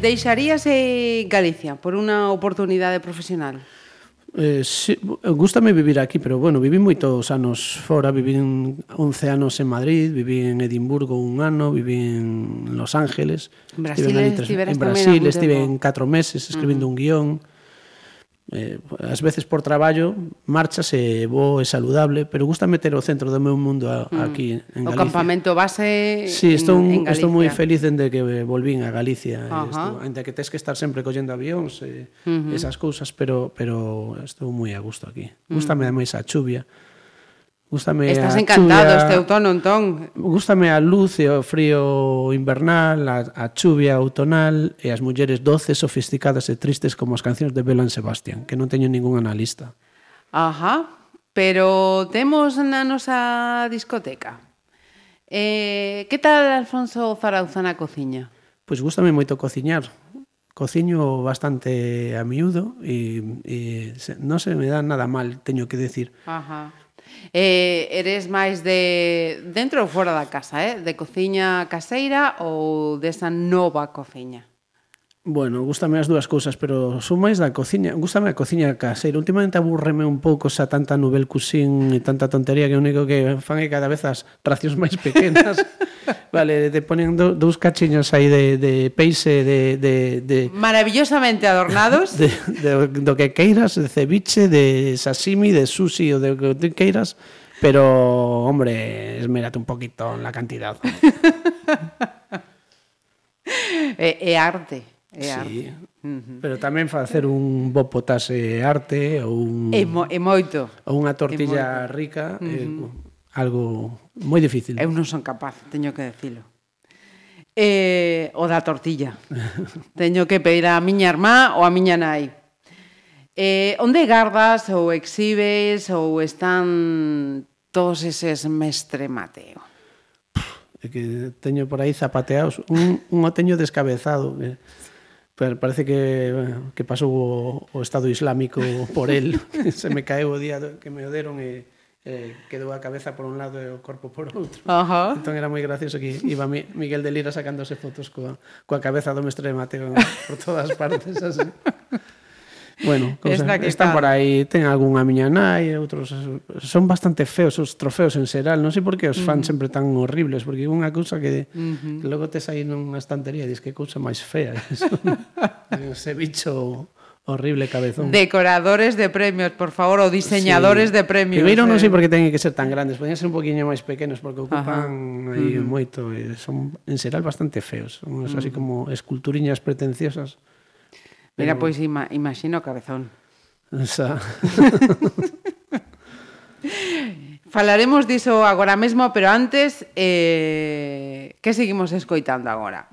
deixaríase Galicia por unha oportunidade profesional? Eh, sí, gústame vivir aquí, pero bueno, viví moitos anos fora, viví 11 anos en Madrid, viví en Edimburgo un ano, viví en Los Ángeles, Brasil, estive en, ali tres, en Brasil, estive en 4 meses escribindo uh -huh. un guión eh, ás veces por traballo marchase bo e saludable, pero gusta meter o centro do meu mundo a, mm. aquí en Galicia. O campamento base sí, estou, en, en Galicia. estou moi feliz dende que volvín a Galicia, eh, uh -huh. estou, ainda que tes que estar sempre collendo avións e eh, uh -huh. esas cousas, pero pero estou moi a gusto aquí. Mm. Gústame uh -huh. máis a chuvia. Gústame Estás a encantado chuvia, este outono, entón. Gústame a luz e o frío invernal, a, a chuvia outonal e as mulleres doces, sofisticadas e tristes como as cancións de Belan Sebastián, que non teño ningún analista. Ajá, pero temos na nosa discoteca. Eh, que tal Alfonso Zarauza na cociña? Pois gústame moito cociñar. Cociño bastante a miúdo e, e non se me dá nada mal, teño que decir. Ajá Eh, eres máis de dentro ou fora da casa, eh? De cociña caseira ou desa nova cociña? Bueno, gustame as dúas cousas, pero son máis da cociña. Gústame a cociña caseira. Últimamente aburreme un pouco xa tanta novel cuisine e tanta tontería que o único que fan é cada vez as racións máis pequenas. vale, te ponen do, dous cachiños aí de, de peixe, de, de, de... Maravillosamente adornados. De, de, do que queiras, de ceviche, de sashimi, de sushi, o de que queiras. Pero, hombre, esmérate un poquito en la cantidad. é, é arte. É sí. arte. Pero tamén facer un bo potase arte ou un É, mo, é moito. Ou unha tortilla é moito. rica uh -huh. é algo moi difícil. Eu non son capaz, teño que decilo. Eh, o da tortilla. teño que pedir a miña irmá ou a miña nai. Eh, onde gardas ou exhibes ou están todos eses mestre Mateo? É que teño por aí zapateados, un, un o teño descabezado. Eh parece que, que pasou o, o Estado Islámico por el. Se me caeu o día que me o deron e, e quedou a cabeza por un lado e o corpo por outro. Ajá. Entón era moi gracioso que iba Miguel de Lira sacándose fotos coa, coa cabeza do mestre de Mateo por todas partes así. Bueno, cosas, está están está. por aí, ten algunha miña nai, outros son bastante feos os trofeos en xeral, non sei por que os fan uh -huh. sempre tan horribles, porque unha cousa que, uh -huh. que logo tes aí nunha estantería e dis que cousa máis fea. Ese bicho horrible cabezón. Decoradores de premios, por favor, ou diseñadores sí. de premios. Primeiro non eh. sei por que teñen que ser tan grandes, podían ser un poquinho máis pequenos porque ocupan aí mm. moito, e son en xeral bastante feos, unos mm. así como esculturiñas pretenciosas. Mira, pois ima, imagino cabezón. Xa. Falaremos diso agora mesmo, pero antes, eh, que seguimos escoitando agora?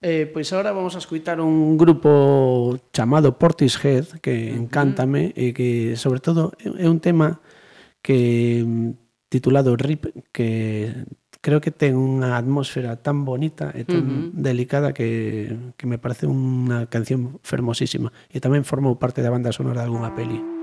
Eh, pois agora vamos a escoitar un grupo chamado Portishead, que encántame, uh -huh. e que, sobre todo, é un tema que mm, titulado RIP, que creo que ten unha atmósfera tan bonita e tan uh -huh. delicada que, que me parece unha canción fermosísima e tamén formou parte da banda sonora de algunha peli.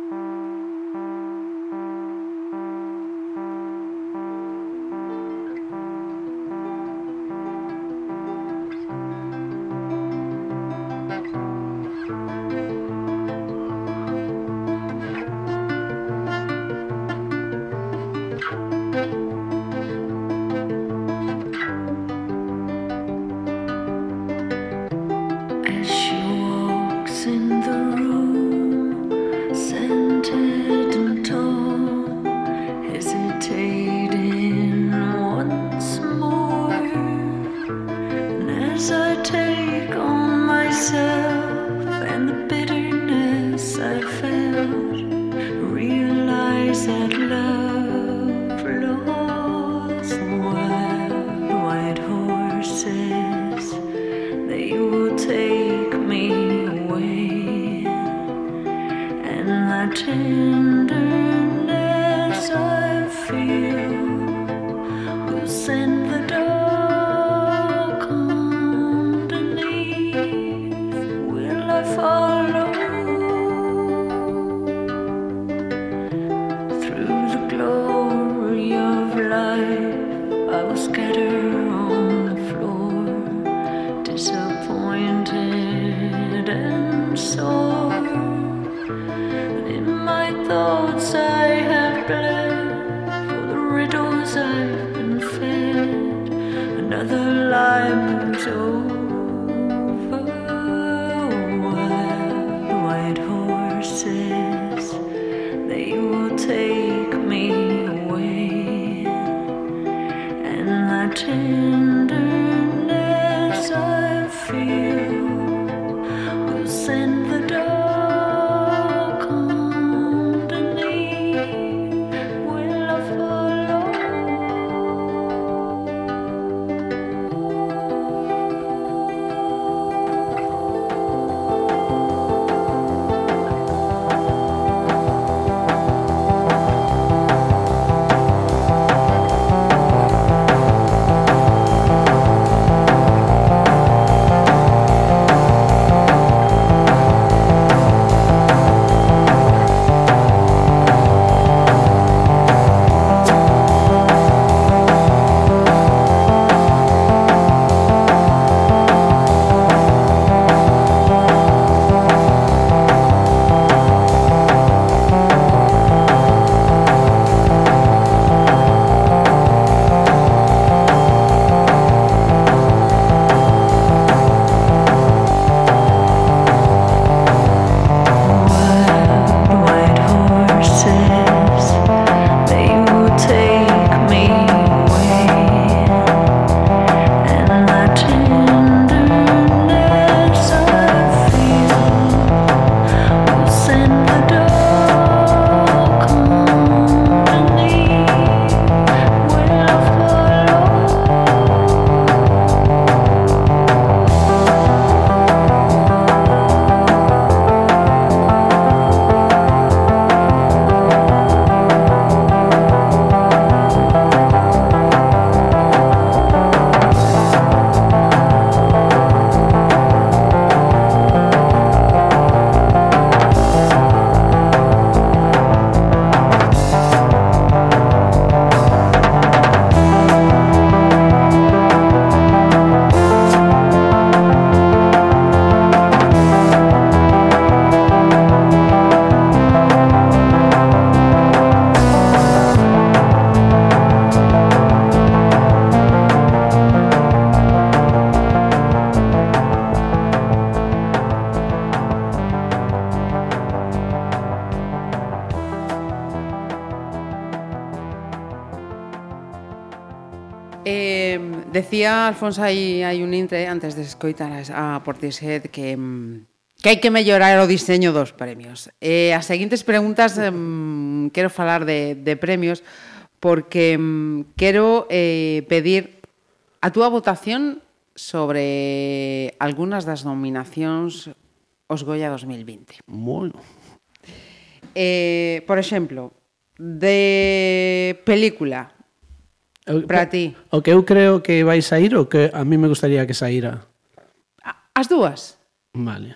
Alfonso, hai, hai un intre antes de escoitar a Portishead que mm, que hai que mellorar o diseño dos premios. Eh, as seguintes preguntas eh, quero falar de, de premios porque mm, quero eh, pedir a túa votación sobre algunhas das nominacións os Goya 2020. Bueno. Eh, por exemplo, de película, Para ti. O que eu creo que vai sair, o que a mí me gustaría que saíra. As dúas? Vale.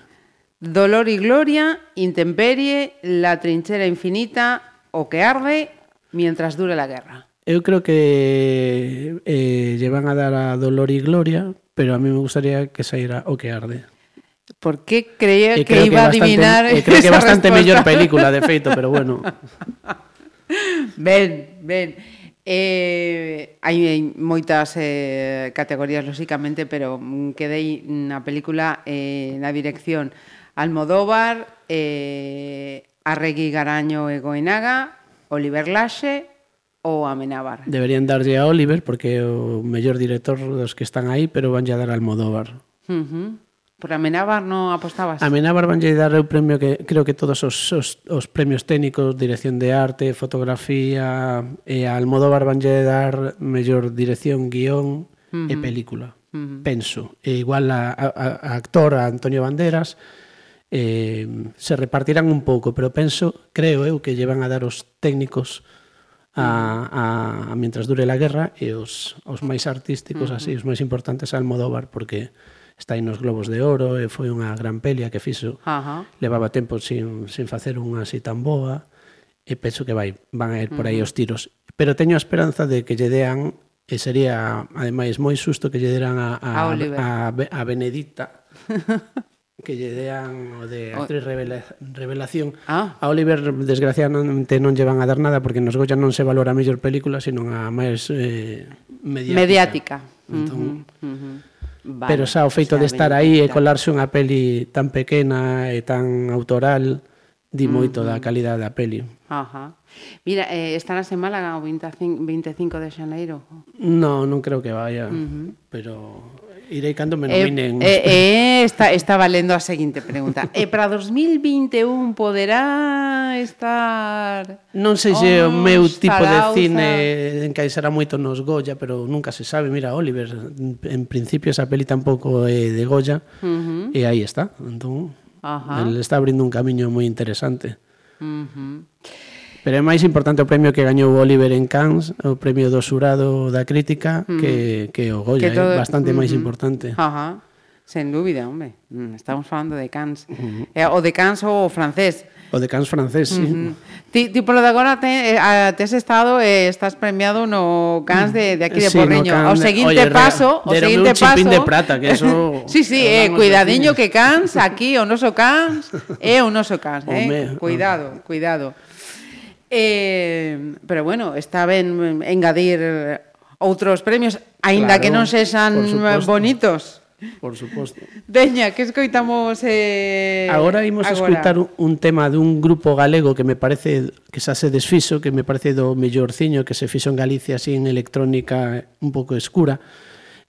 Dolor y gloria, intemperie, la trinchera infinita, o que arde, mientras dure la guerra. Eu creo que eh, lle van a dar a Dolor y Gloria, pero a mí me gustaría que saíra O que arde. Por que creía que, que iba que bastante, a adivinar e creo que bastante mellor película, de feito, pero bueno. Ben, ben. Eh, hai, hai moitas eh, categorías, lóxicamente, pero quedei na película eh, na dirección Almodóvar, eh, Arregui Garaño e Goenaga, Oliver Laxe ou Amenábar. Deberían darlle a Oliver porque é o mellor director dos que están aí, pero vanlle a dar a Almodóvar. Uh -huh. Por Amenábar non apostabas? Amenábar vanlle dar o premio que creo que todos os, os, os premios técnicos, dirección de arte, fotografía, e a Almodóvar vanlle dar mellor dirección, guión uh -huh. e película. Uh -huh. Penso. E igual a, a, a actor, a Antonio Banderas, eh, se repartirán un pouco, pero penso, creo eu, que llevan a dar os técnicos a, a, a mientras dure la guerra e os, os máis artísticos uh -huh. así, os máis importantes a Almodóvar porque está aí nos Globos de Oro, e foi unha gran pelia que fixo. Ajá. Levaba tempo sin, sin facer unha así tan boa, e penso que vai, van a ir por aí os tiros. Pero teño a esperanza de que lle dean, e sería, ademais, moi susto que lle deran a, a, a, a, a Benedicta, que lle dean o de actriz revela, revelación. Ah. A Oliver, desgraciadamente, non lle van a dar nada porque nos Goya non se valora a mellor película, sino a máis eh, mediática. Mediática. Entón, uh -huh. Uh -huh. Vale, pero xa o feito o sea, de estar aí e colarse unha peli tan pequena e tan autoral di mm, moito uh -huh. da mm. calidade da peli. Ajá. Mira, eh, estarás en Málaga o 25, 25 de xaneiro? No, non creo que vaya, uh -huh. pero Irei cando me eh, nominen. Eh, eh, está, está valendo a seguinte pregunta. E para 2021 poderá estar... Non sei se o meu tipo de cine encaixará moito nos Goya, pero nunca se sabe. Mira, Oliver, en principio esa peli tampouco é de Goya, uh -huh. e aí está. Entón, Ajá. el está abrindo un camiño moi interesante. Uh -huh. Pero é máis importante o premio que gañou Oliver en Cannes, o premio do xurado da crítica, mm. que, que o Goya, que todo... é bastante mm -hmm. máis mm-hmm. importante. Ajá. Sen dúbida, hombre. Mm, estamos falando de Cannes. Mm -hmm. eh, o de Cannes ou o francés. O de Cannes francés, sí. Mm -hmm. Ti, ti polo de agora te, eh, a, tes estado e eh, estás premiado no Cans de, de aquí de sí, Porriño. No can... o seguinte Oye, paso, o seguinte paso. de prata, que eso Sí, sí, eh, cuidadiño que Cans aquí o noso Cans é eh, o noso Cans, eh. Home, cuidado, cuidado. Eh, pero bueno, está ben engadir outros premios, aínda claro, que non sexan por bonitos. Por suposto. Veña, que escoitamos eh Agora imos a escoitar un tema dun grupo galego que me parece que xa se desfixo, que me parece do mellorciño que se fixo en Galicia así en electrónica un pouco escura.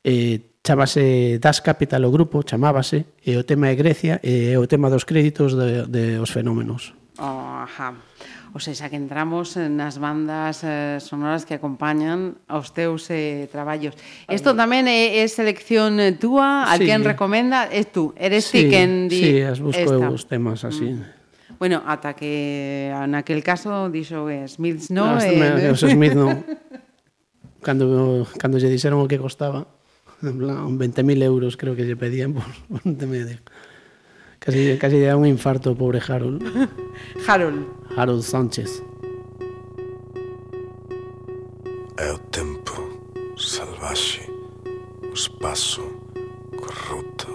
Eh chamase Das Capital o grupo, chamábase, e o tema é Grecia, e o tema dos créditos de, de os fenómenos. Oh, ajá. O sea, que entramos eh, nas bandas eh, sonoras que acompañan aos teus eh, traballos. Isto tamén é, é selección eh, túa, a sí. quen recomenda, é tú, eres sí, ti quen di Sí, as busco esta. os temas mm. así. Mm. Bueno, ata que naquel caso dixo eh, que Smith no, no eh... Os Smith no. cando, cando lle dixeron o que costaba, en plan, 20.000 euros creo que lle pedían por un tema de Casi, casi le da un infarto, pobre Harold. Harold. Harold Sánchez. É o tempo salvaxe, o espazo corrupto,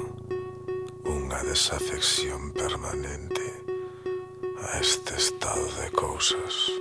unha desafección permanente a este estado de cousas.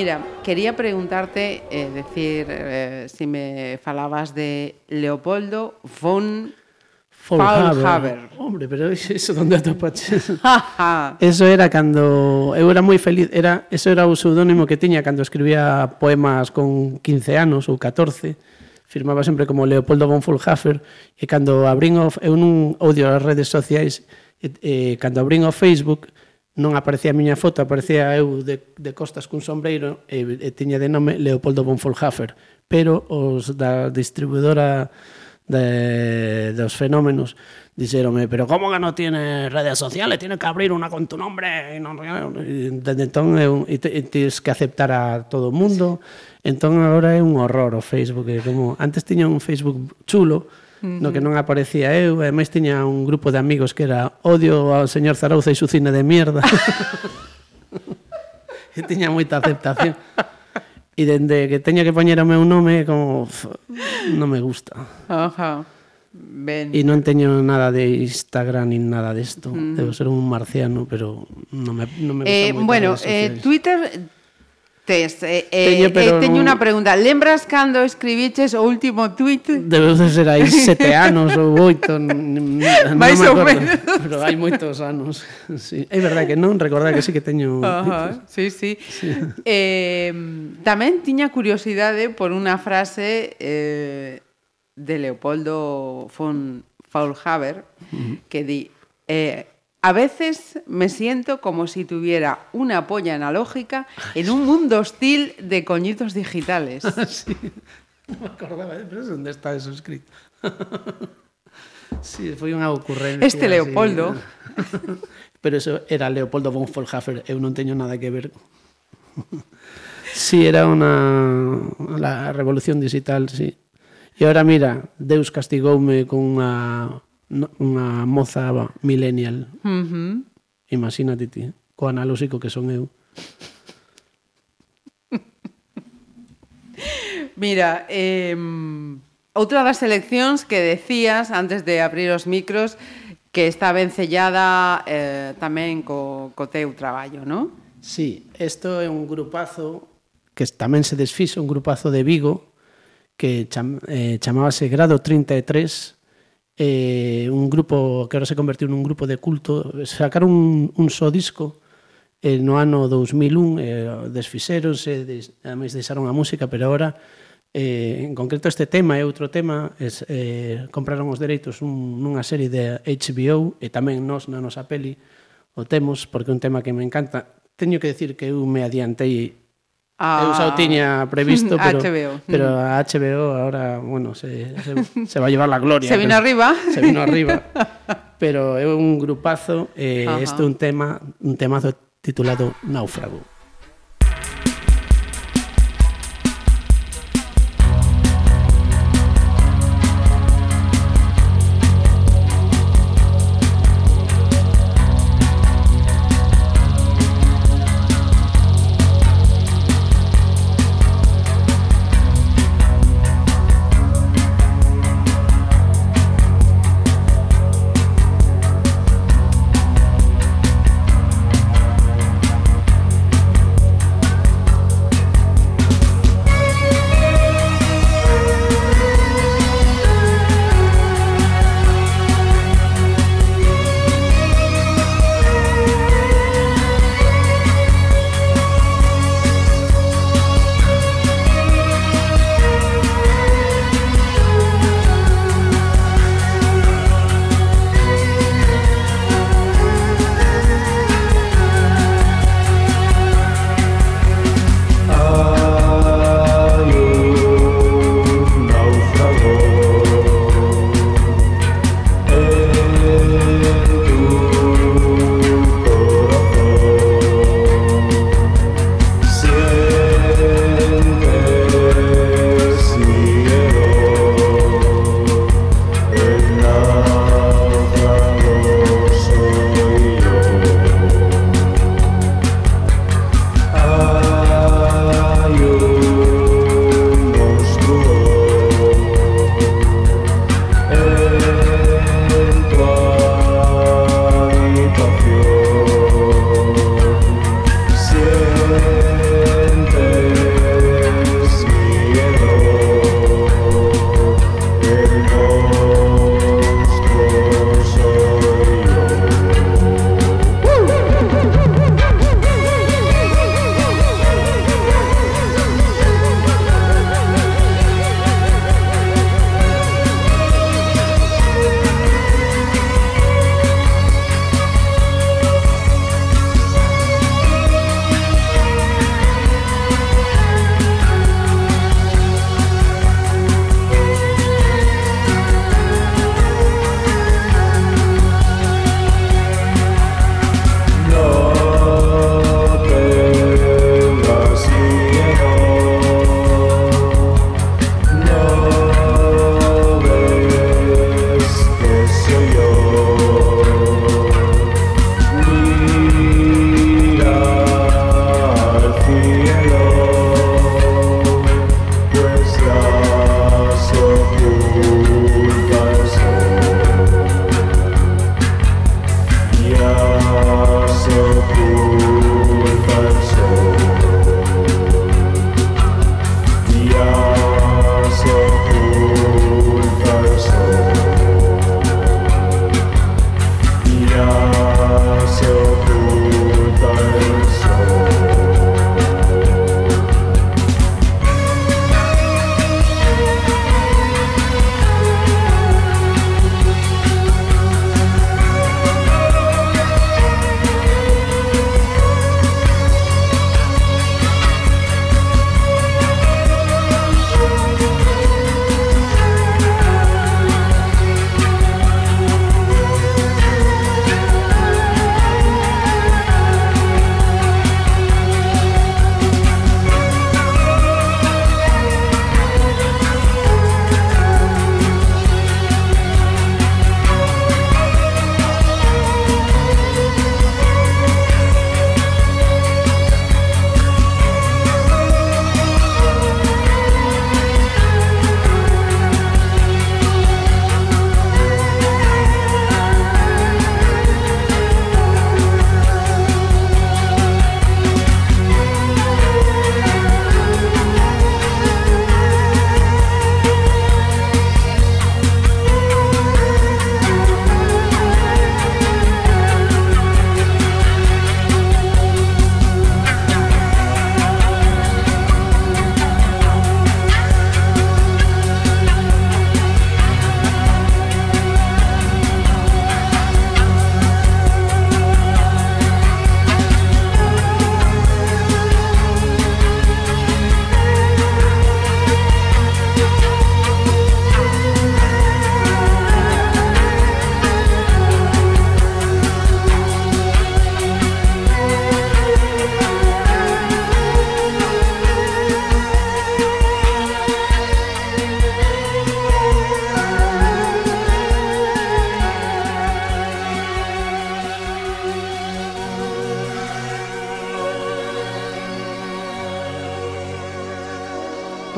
Mira, quería preguntarte, eh, decir, eh, si me falabas de Leopoldo von Faulhaber. Hombre, pero iso donde atopaches? eso era cando eu era moi feliz, era eso era o pseudónimo que tiña cando escribía poemas con 15 anos ou 14. Firmaba sempre como Leopoldo von Fulhafer e cando abrín o... eu non odio as redes sociais e, eh, e eh, cando abrín o Facebook non aparecía a miña foto, aparecía eu de, de costas cun sombreiro e, e tiña de nome Leopoldo von Folhafer, pero os da distribuidora de, dos fenómenos dixeronme, pero como que non tiene redes sociales, tiene que abrir unha con tu nombre e non, e, desde entón é un, e, te, e tens que aceptar a todo o mundo entón agora é un horror o Facebook como antes tiña un Facebook chulo no que non aparecía eu, e máis tiña un grupo de amigos que era odio ao señor Zarauza e su cine de mierda. e tiña moita aceptación. E dende que teña que poñer o meu nome como non me gusta. Ajá. Ben. E non teño nada de Instagram nin nada desto. De mm. Debo ser un marciano, pero non me, non me gusta eh, moito Bueno, eh, Twitter Tes, eh, eh, teño, eh, pero eh, teño unha pregunta. Lembras cando escribiches o último tweet? Debeu de ser aí sete anos ou oito. Mais ou menos. Pero hai moitos anos. Sí. É verdade que non, recordar que sí que teño... Uh -huh. Sí, sí. sí. Eh, tamén tiña curiosidade por unha frase eh, de Leopoldo von Faulhaber que di... Eh, a veces me siento como si tuviera una polla analógica en un mundo hostil de coñitos digitales. sí. non me acordaba pero onde está eso escrito sí, foi unha ocurrencia Este Leopoldo. pero eso era Leopoldo von Vollhafer eu non teño nada que ver Sí, era una la revolución digital, sí. E ahora mira, Deus castigoume con unha no- unha moza millennial. Uh -huh. Imagínate ti, co analóxico que son eu. Mira, eh, outra das eleccións que decías antes de abrir os micros que está vencellada eh, tamén co, co teu traballo, non? Sí, isto é un grupazo que tamén se desfixo, un grupazo de Vigo que cham, eh, chamábase Grado 33 eh, un grupo que ahora se convertiu nun grupo de culto, sacaron un, un só disco eh, no ano 2001, eh, desfixeronse, des, ademais deixaron a música, pero ahora eh, en concreto este tema e outro tema es, eh, compraron os dereitos un, nunha serie de HBO e tamén nos na nosa peli o temos porque é un tema que me encanta. Teño que decir que eu me adiantei Ah. a... Eu xa o tiña previsto, pero, HBO. pero mm. a HBO ahora, bueno, se, se, se va a llevar la gloria. Se vino pero, arriba. Se vino arriba. Pero é un grupazo, eh, Ajá. este é un tema, un temazo titulado Náufrago.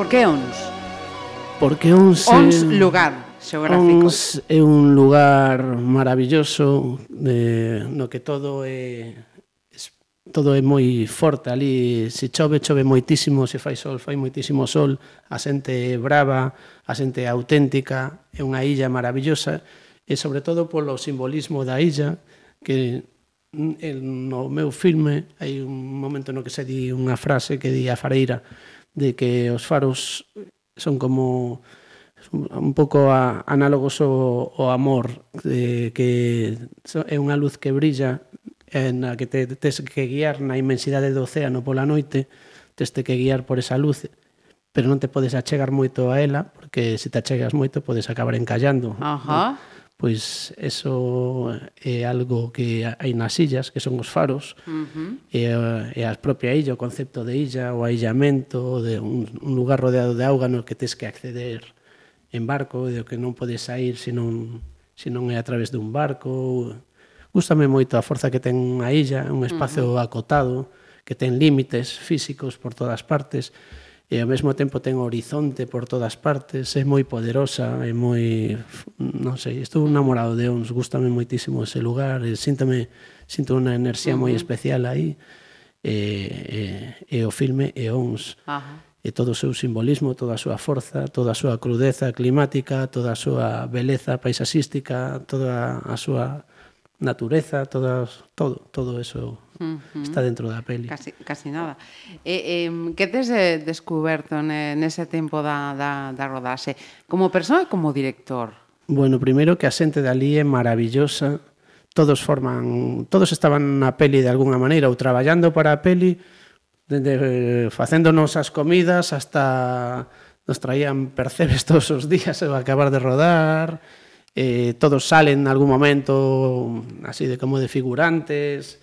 Por que Ons? Porque Ons... Ons é... lugar xeográfico. Ons é un lugar maravilloso de, no que todo é todo é moi forte ali, se chove, chove moitísimo, se fai sol, fai moitísimo sol, a xente é brava, a xente é auténtica, é unha illa maravillosa, e sobre todo polo simbolismo da illa, que no meu filme hai un momento no que se di unha frase que di a Fareira, de que os faros son como un pouco a, análogos ao, ao amor de, que é unha luz que brilla na que te, tes que guiar na inmensidade do océano pola noite tes que guiar por esa luz pero non te podes achegar moito a ela porque se te achegas moito podes acabar encallando Ajá. ¿no? pois eso é algo que hai nas illas, que son os faros, uh -huh. e, e a propia illa, o concepto de illa, o aillamento, de un, un lugar rodeado de auga no que tens que acceder en barco, e do que non podes sair se non, se non é a través dun barco. Gústame moito a forza que ten a illa, un espacio uh -huh. acotado, que ten límites físicos por todas partes, e ao mesmo tempo ten horizonte por todas partes, é moi poderosa, é moi, non sei, estou enamorado de Ons, gustame moitísimo ese lugar, e síntame, sinto unha enerxía moi especial aí, e, e, e o filme é Ons. Ajá. E todo o seu simbolismo, toda a súa forza, toda a súa crudeza climática, toda a súa beleza paisaxística, toda a súa natureza, todas, todo, todo eso -huh. está dentro da peli. Casi, casi nada. E, eh, que tes eh, descoberto ne, nese tempo da, da, da rodaxe? Como persoa e como director? Bueno, primeiro que a xente dali é maravillosa, todos forman, todos estaban na peli de alguna maneira ou traballando para a peli, dende facéndonos eh, as comidas hasta nos traían percebes todos os días ao acabar de rodar, eh, todos salen en algún momento así de como de figurantes,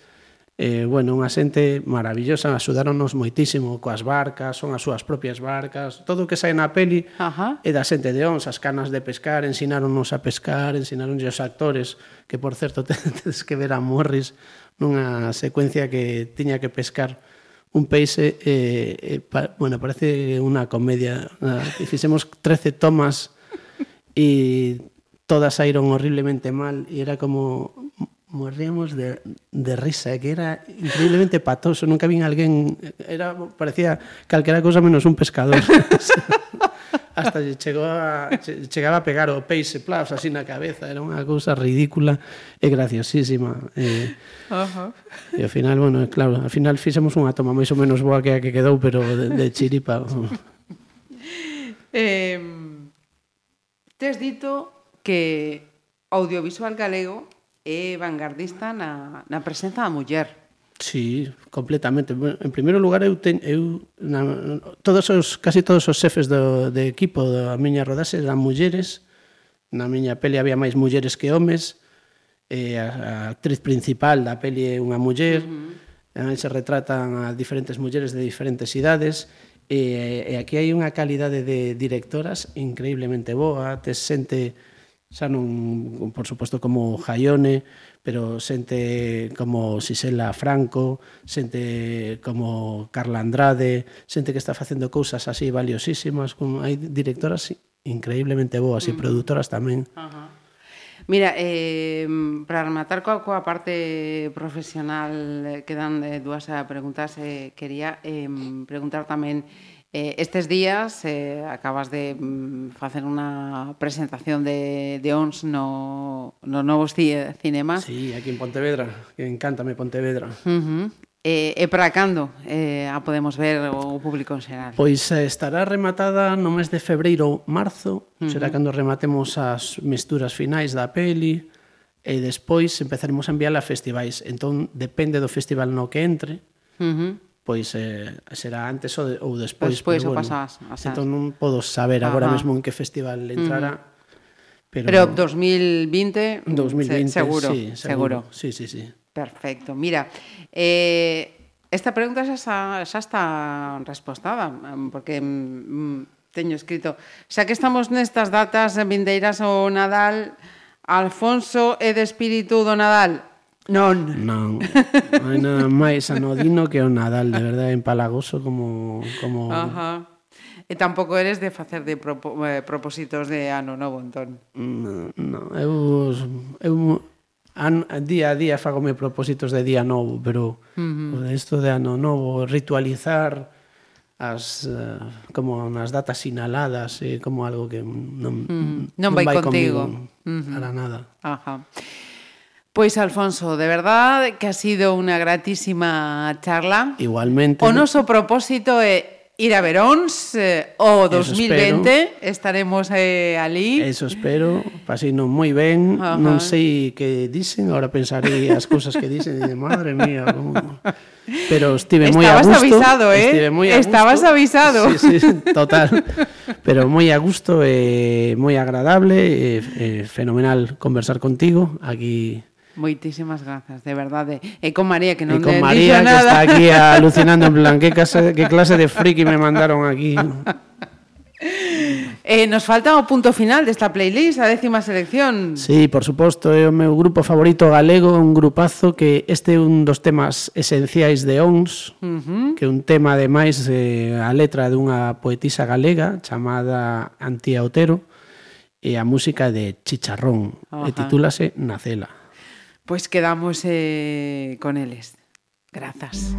eh, bueno, unha xente maravillosa, axudáronos moitísimo coas barcas, son as súas propias barcas, todo o que sai na peli Ajá. é da xente de Ons, as canas de pescar, ensinaronnos a pescar, ensinaronnos os actores, que por certo tedes que ver a Morris nunha secuencia que tiña que pescar un peixe, eh, eh, pa, bueno, parece unha comedia, ah, e fixemos 13 tomas e todas saíron horriblemente mal e era como morríamos de, de risa, eh, que era increíblemente patoso, nunca vin alguén, era parecía calquera cousa menos un pescador. Hasta lle chegou a, chegaba a pegar o peixe plas así na cabeza, era unha cousa ridícula e graciosísima. E, uh -huh. e ao final, bueno, claro, ao final fixemos unha toma máis ou menos boa que a que quedou, pero de, de chiripa. eh, tes dito que audiovisual galego é vanguardista na, na presenza da muller. Sí, completamente. Bueno, en primeiro lugar, eu, ten, eu na, todos os, casi todos os xefes do, de equipo da miña rodase eran mulleres, na miña peli había máis mulleres que homes, e a, a actriz principal da peli é unha muller, uh -huh. se retratan a diferentes mulleres de diferentes idades, e, e aquí hai unha calidade de directoras increíblemente boa, tes xente xa non, por suposto, como Jaione, pero xente como Xisela Franco, xente como Carla Andrade, xente que está facendo cousas así valiosísimas, como hai directoras increíblemente boas uh e mm. produtoras tamén. Ajá. Mira, eh, para rematar coa, coa parte profesional, quedan eh, dúas preguntas, eh, quería eh, preguntar tamén Eh, estes días eh, acabas de mm, facer unha presentación de, de ONS no, no Novos Cinemas. Sí, aquí en Pontevedra, que encántame Pontevedra. Uh -huh. E, e para cando eh, a podemos ver o público en xeral? Pois eh, estará rematada no mes de febreiro ou marzo, uh -huh. será cando rematemos as mesturas finais da peli, e despois empezaremos a enviarla a festivais. Entón, depende do festival no que entre, uh -huh pois eh, será antes ou, de, ou despois. Despois pero, bueno, o pasás. A. Entón non podo saber Ajá. agora mesmo en que festival mm. entrará. Pero, pero 2020, 2020 se, seguro, sí, seguro, seguro. Sí, sí, sí. Perfecto. Mira, eh, esta pregunta xa, xa, xa está respostada, mm, porque mm, mm teño escrito, xa que estamos nestas datas vindeiras o Nadal, Alfonso é de espírito do Nadal, Non. Non. Hai nada máis anodino que o Nadal, de verdade, empalagoso como... como... Ajá. E tampouco eres de facer de propo, eh, propósitos de ano novo, entón. Non, no, eu, eu an, día a día fagome propósitos de día novo, pero uh -huh. isto de ano novo, ritualizar as uh, como nas datas sinaladas e eh, como algo que non, mm, non, non vai, vai contigo, contigo uh -huh. para nada. Ajá. Pois, Alfonso, de verdad que ha sido unha gratísima charla. Igualmente. O noso propósito é ir a Veróns eh, o Eso 2020. Estaremos eh, ali. Eso espero, pasino moi ben, Ajá. non sei que dicen, ahora pensarei as cousas que dicen e madre mía, como... pero estive moi a Estabas gusto. avisado, eh? Estive moi a Estabas gusto. avisado. Sí, sí, total. Pero moi a gusto e moi agradable e, e fenomenal conversar contigo aquí Moitísimas grazas, de verdade. E con María que non con con María que nada. está aquí alucinando en plan que clase, que clase de friki me mandaron aquí. Eh, nos falta o punto final desta playlist, a décima selección. Sí, por suposto, é o meu grupo favorito galego, un grupazo que este é un dos temas esenciais de ONS, uh -huh. que é un tema, ademais, eh, a letra dunha poetisa galega chamada Antía Otero, e a música de Chicharrón, uh -huh. e titúlase Nacela. Pues quedamos eh, con él. Gracias.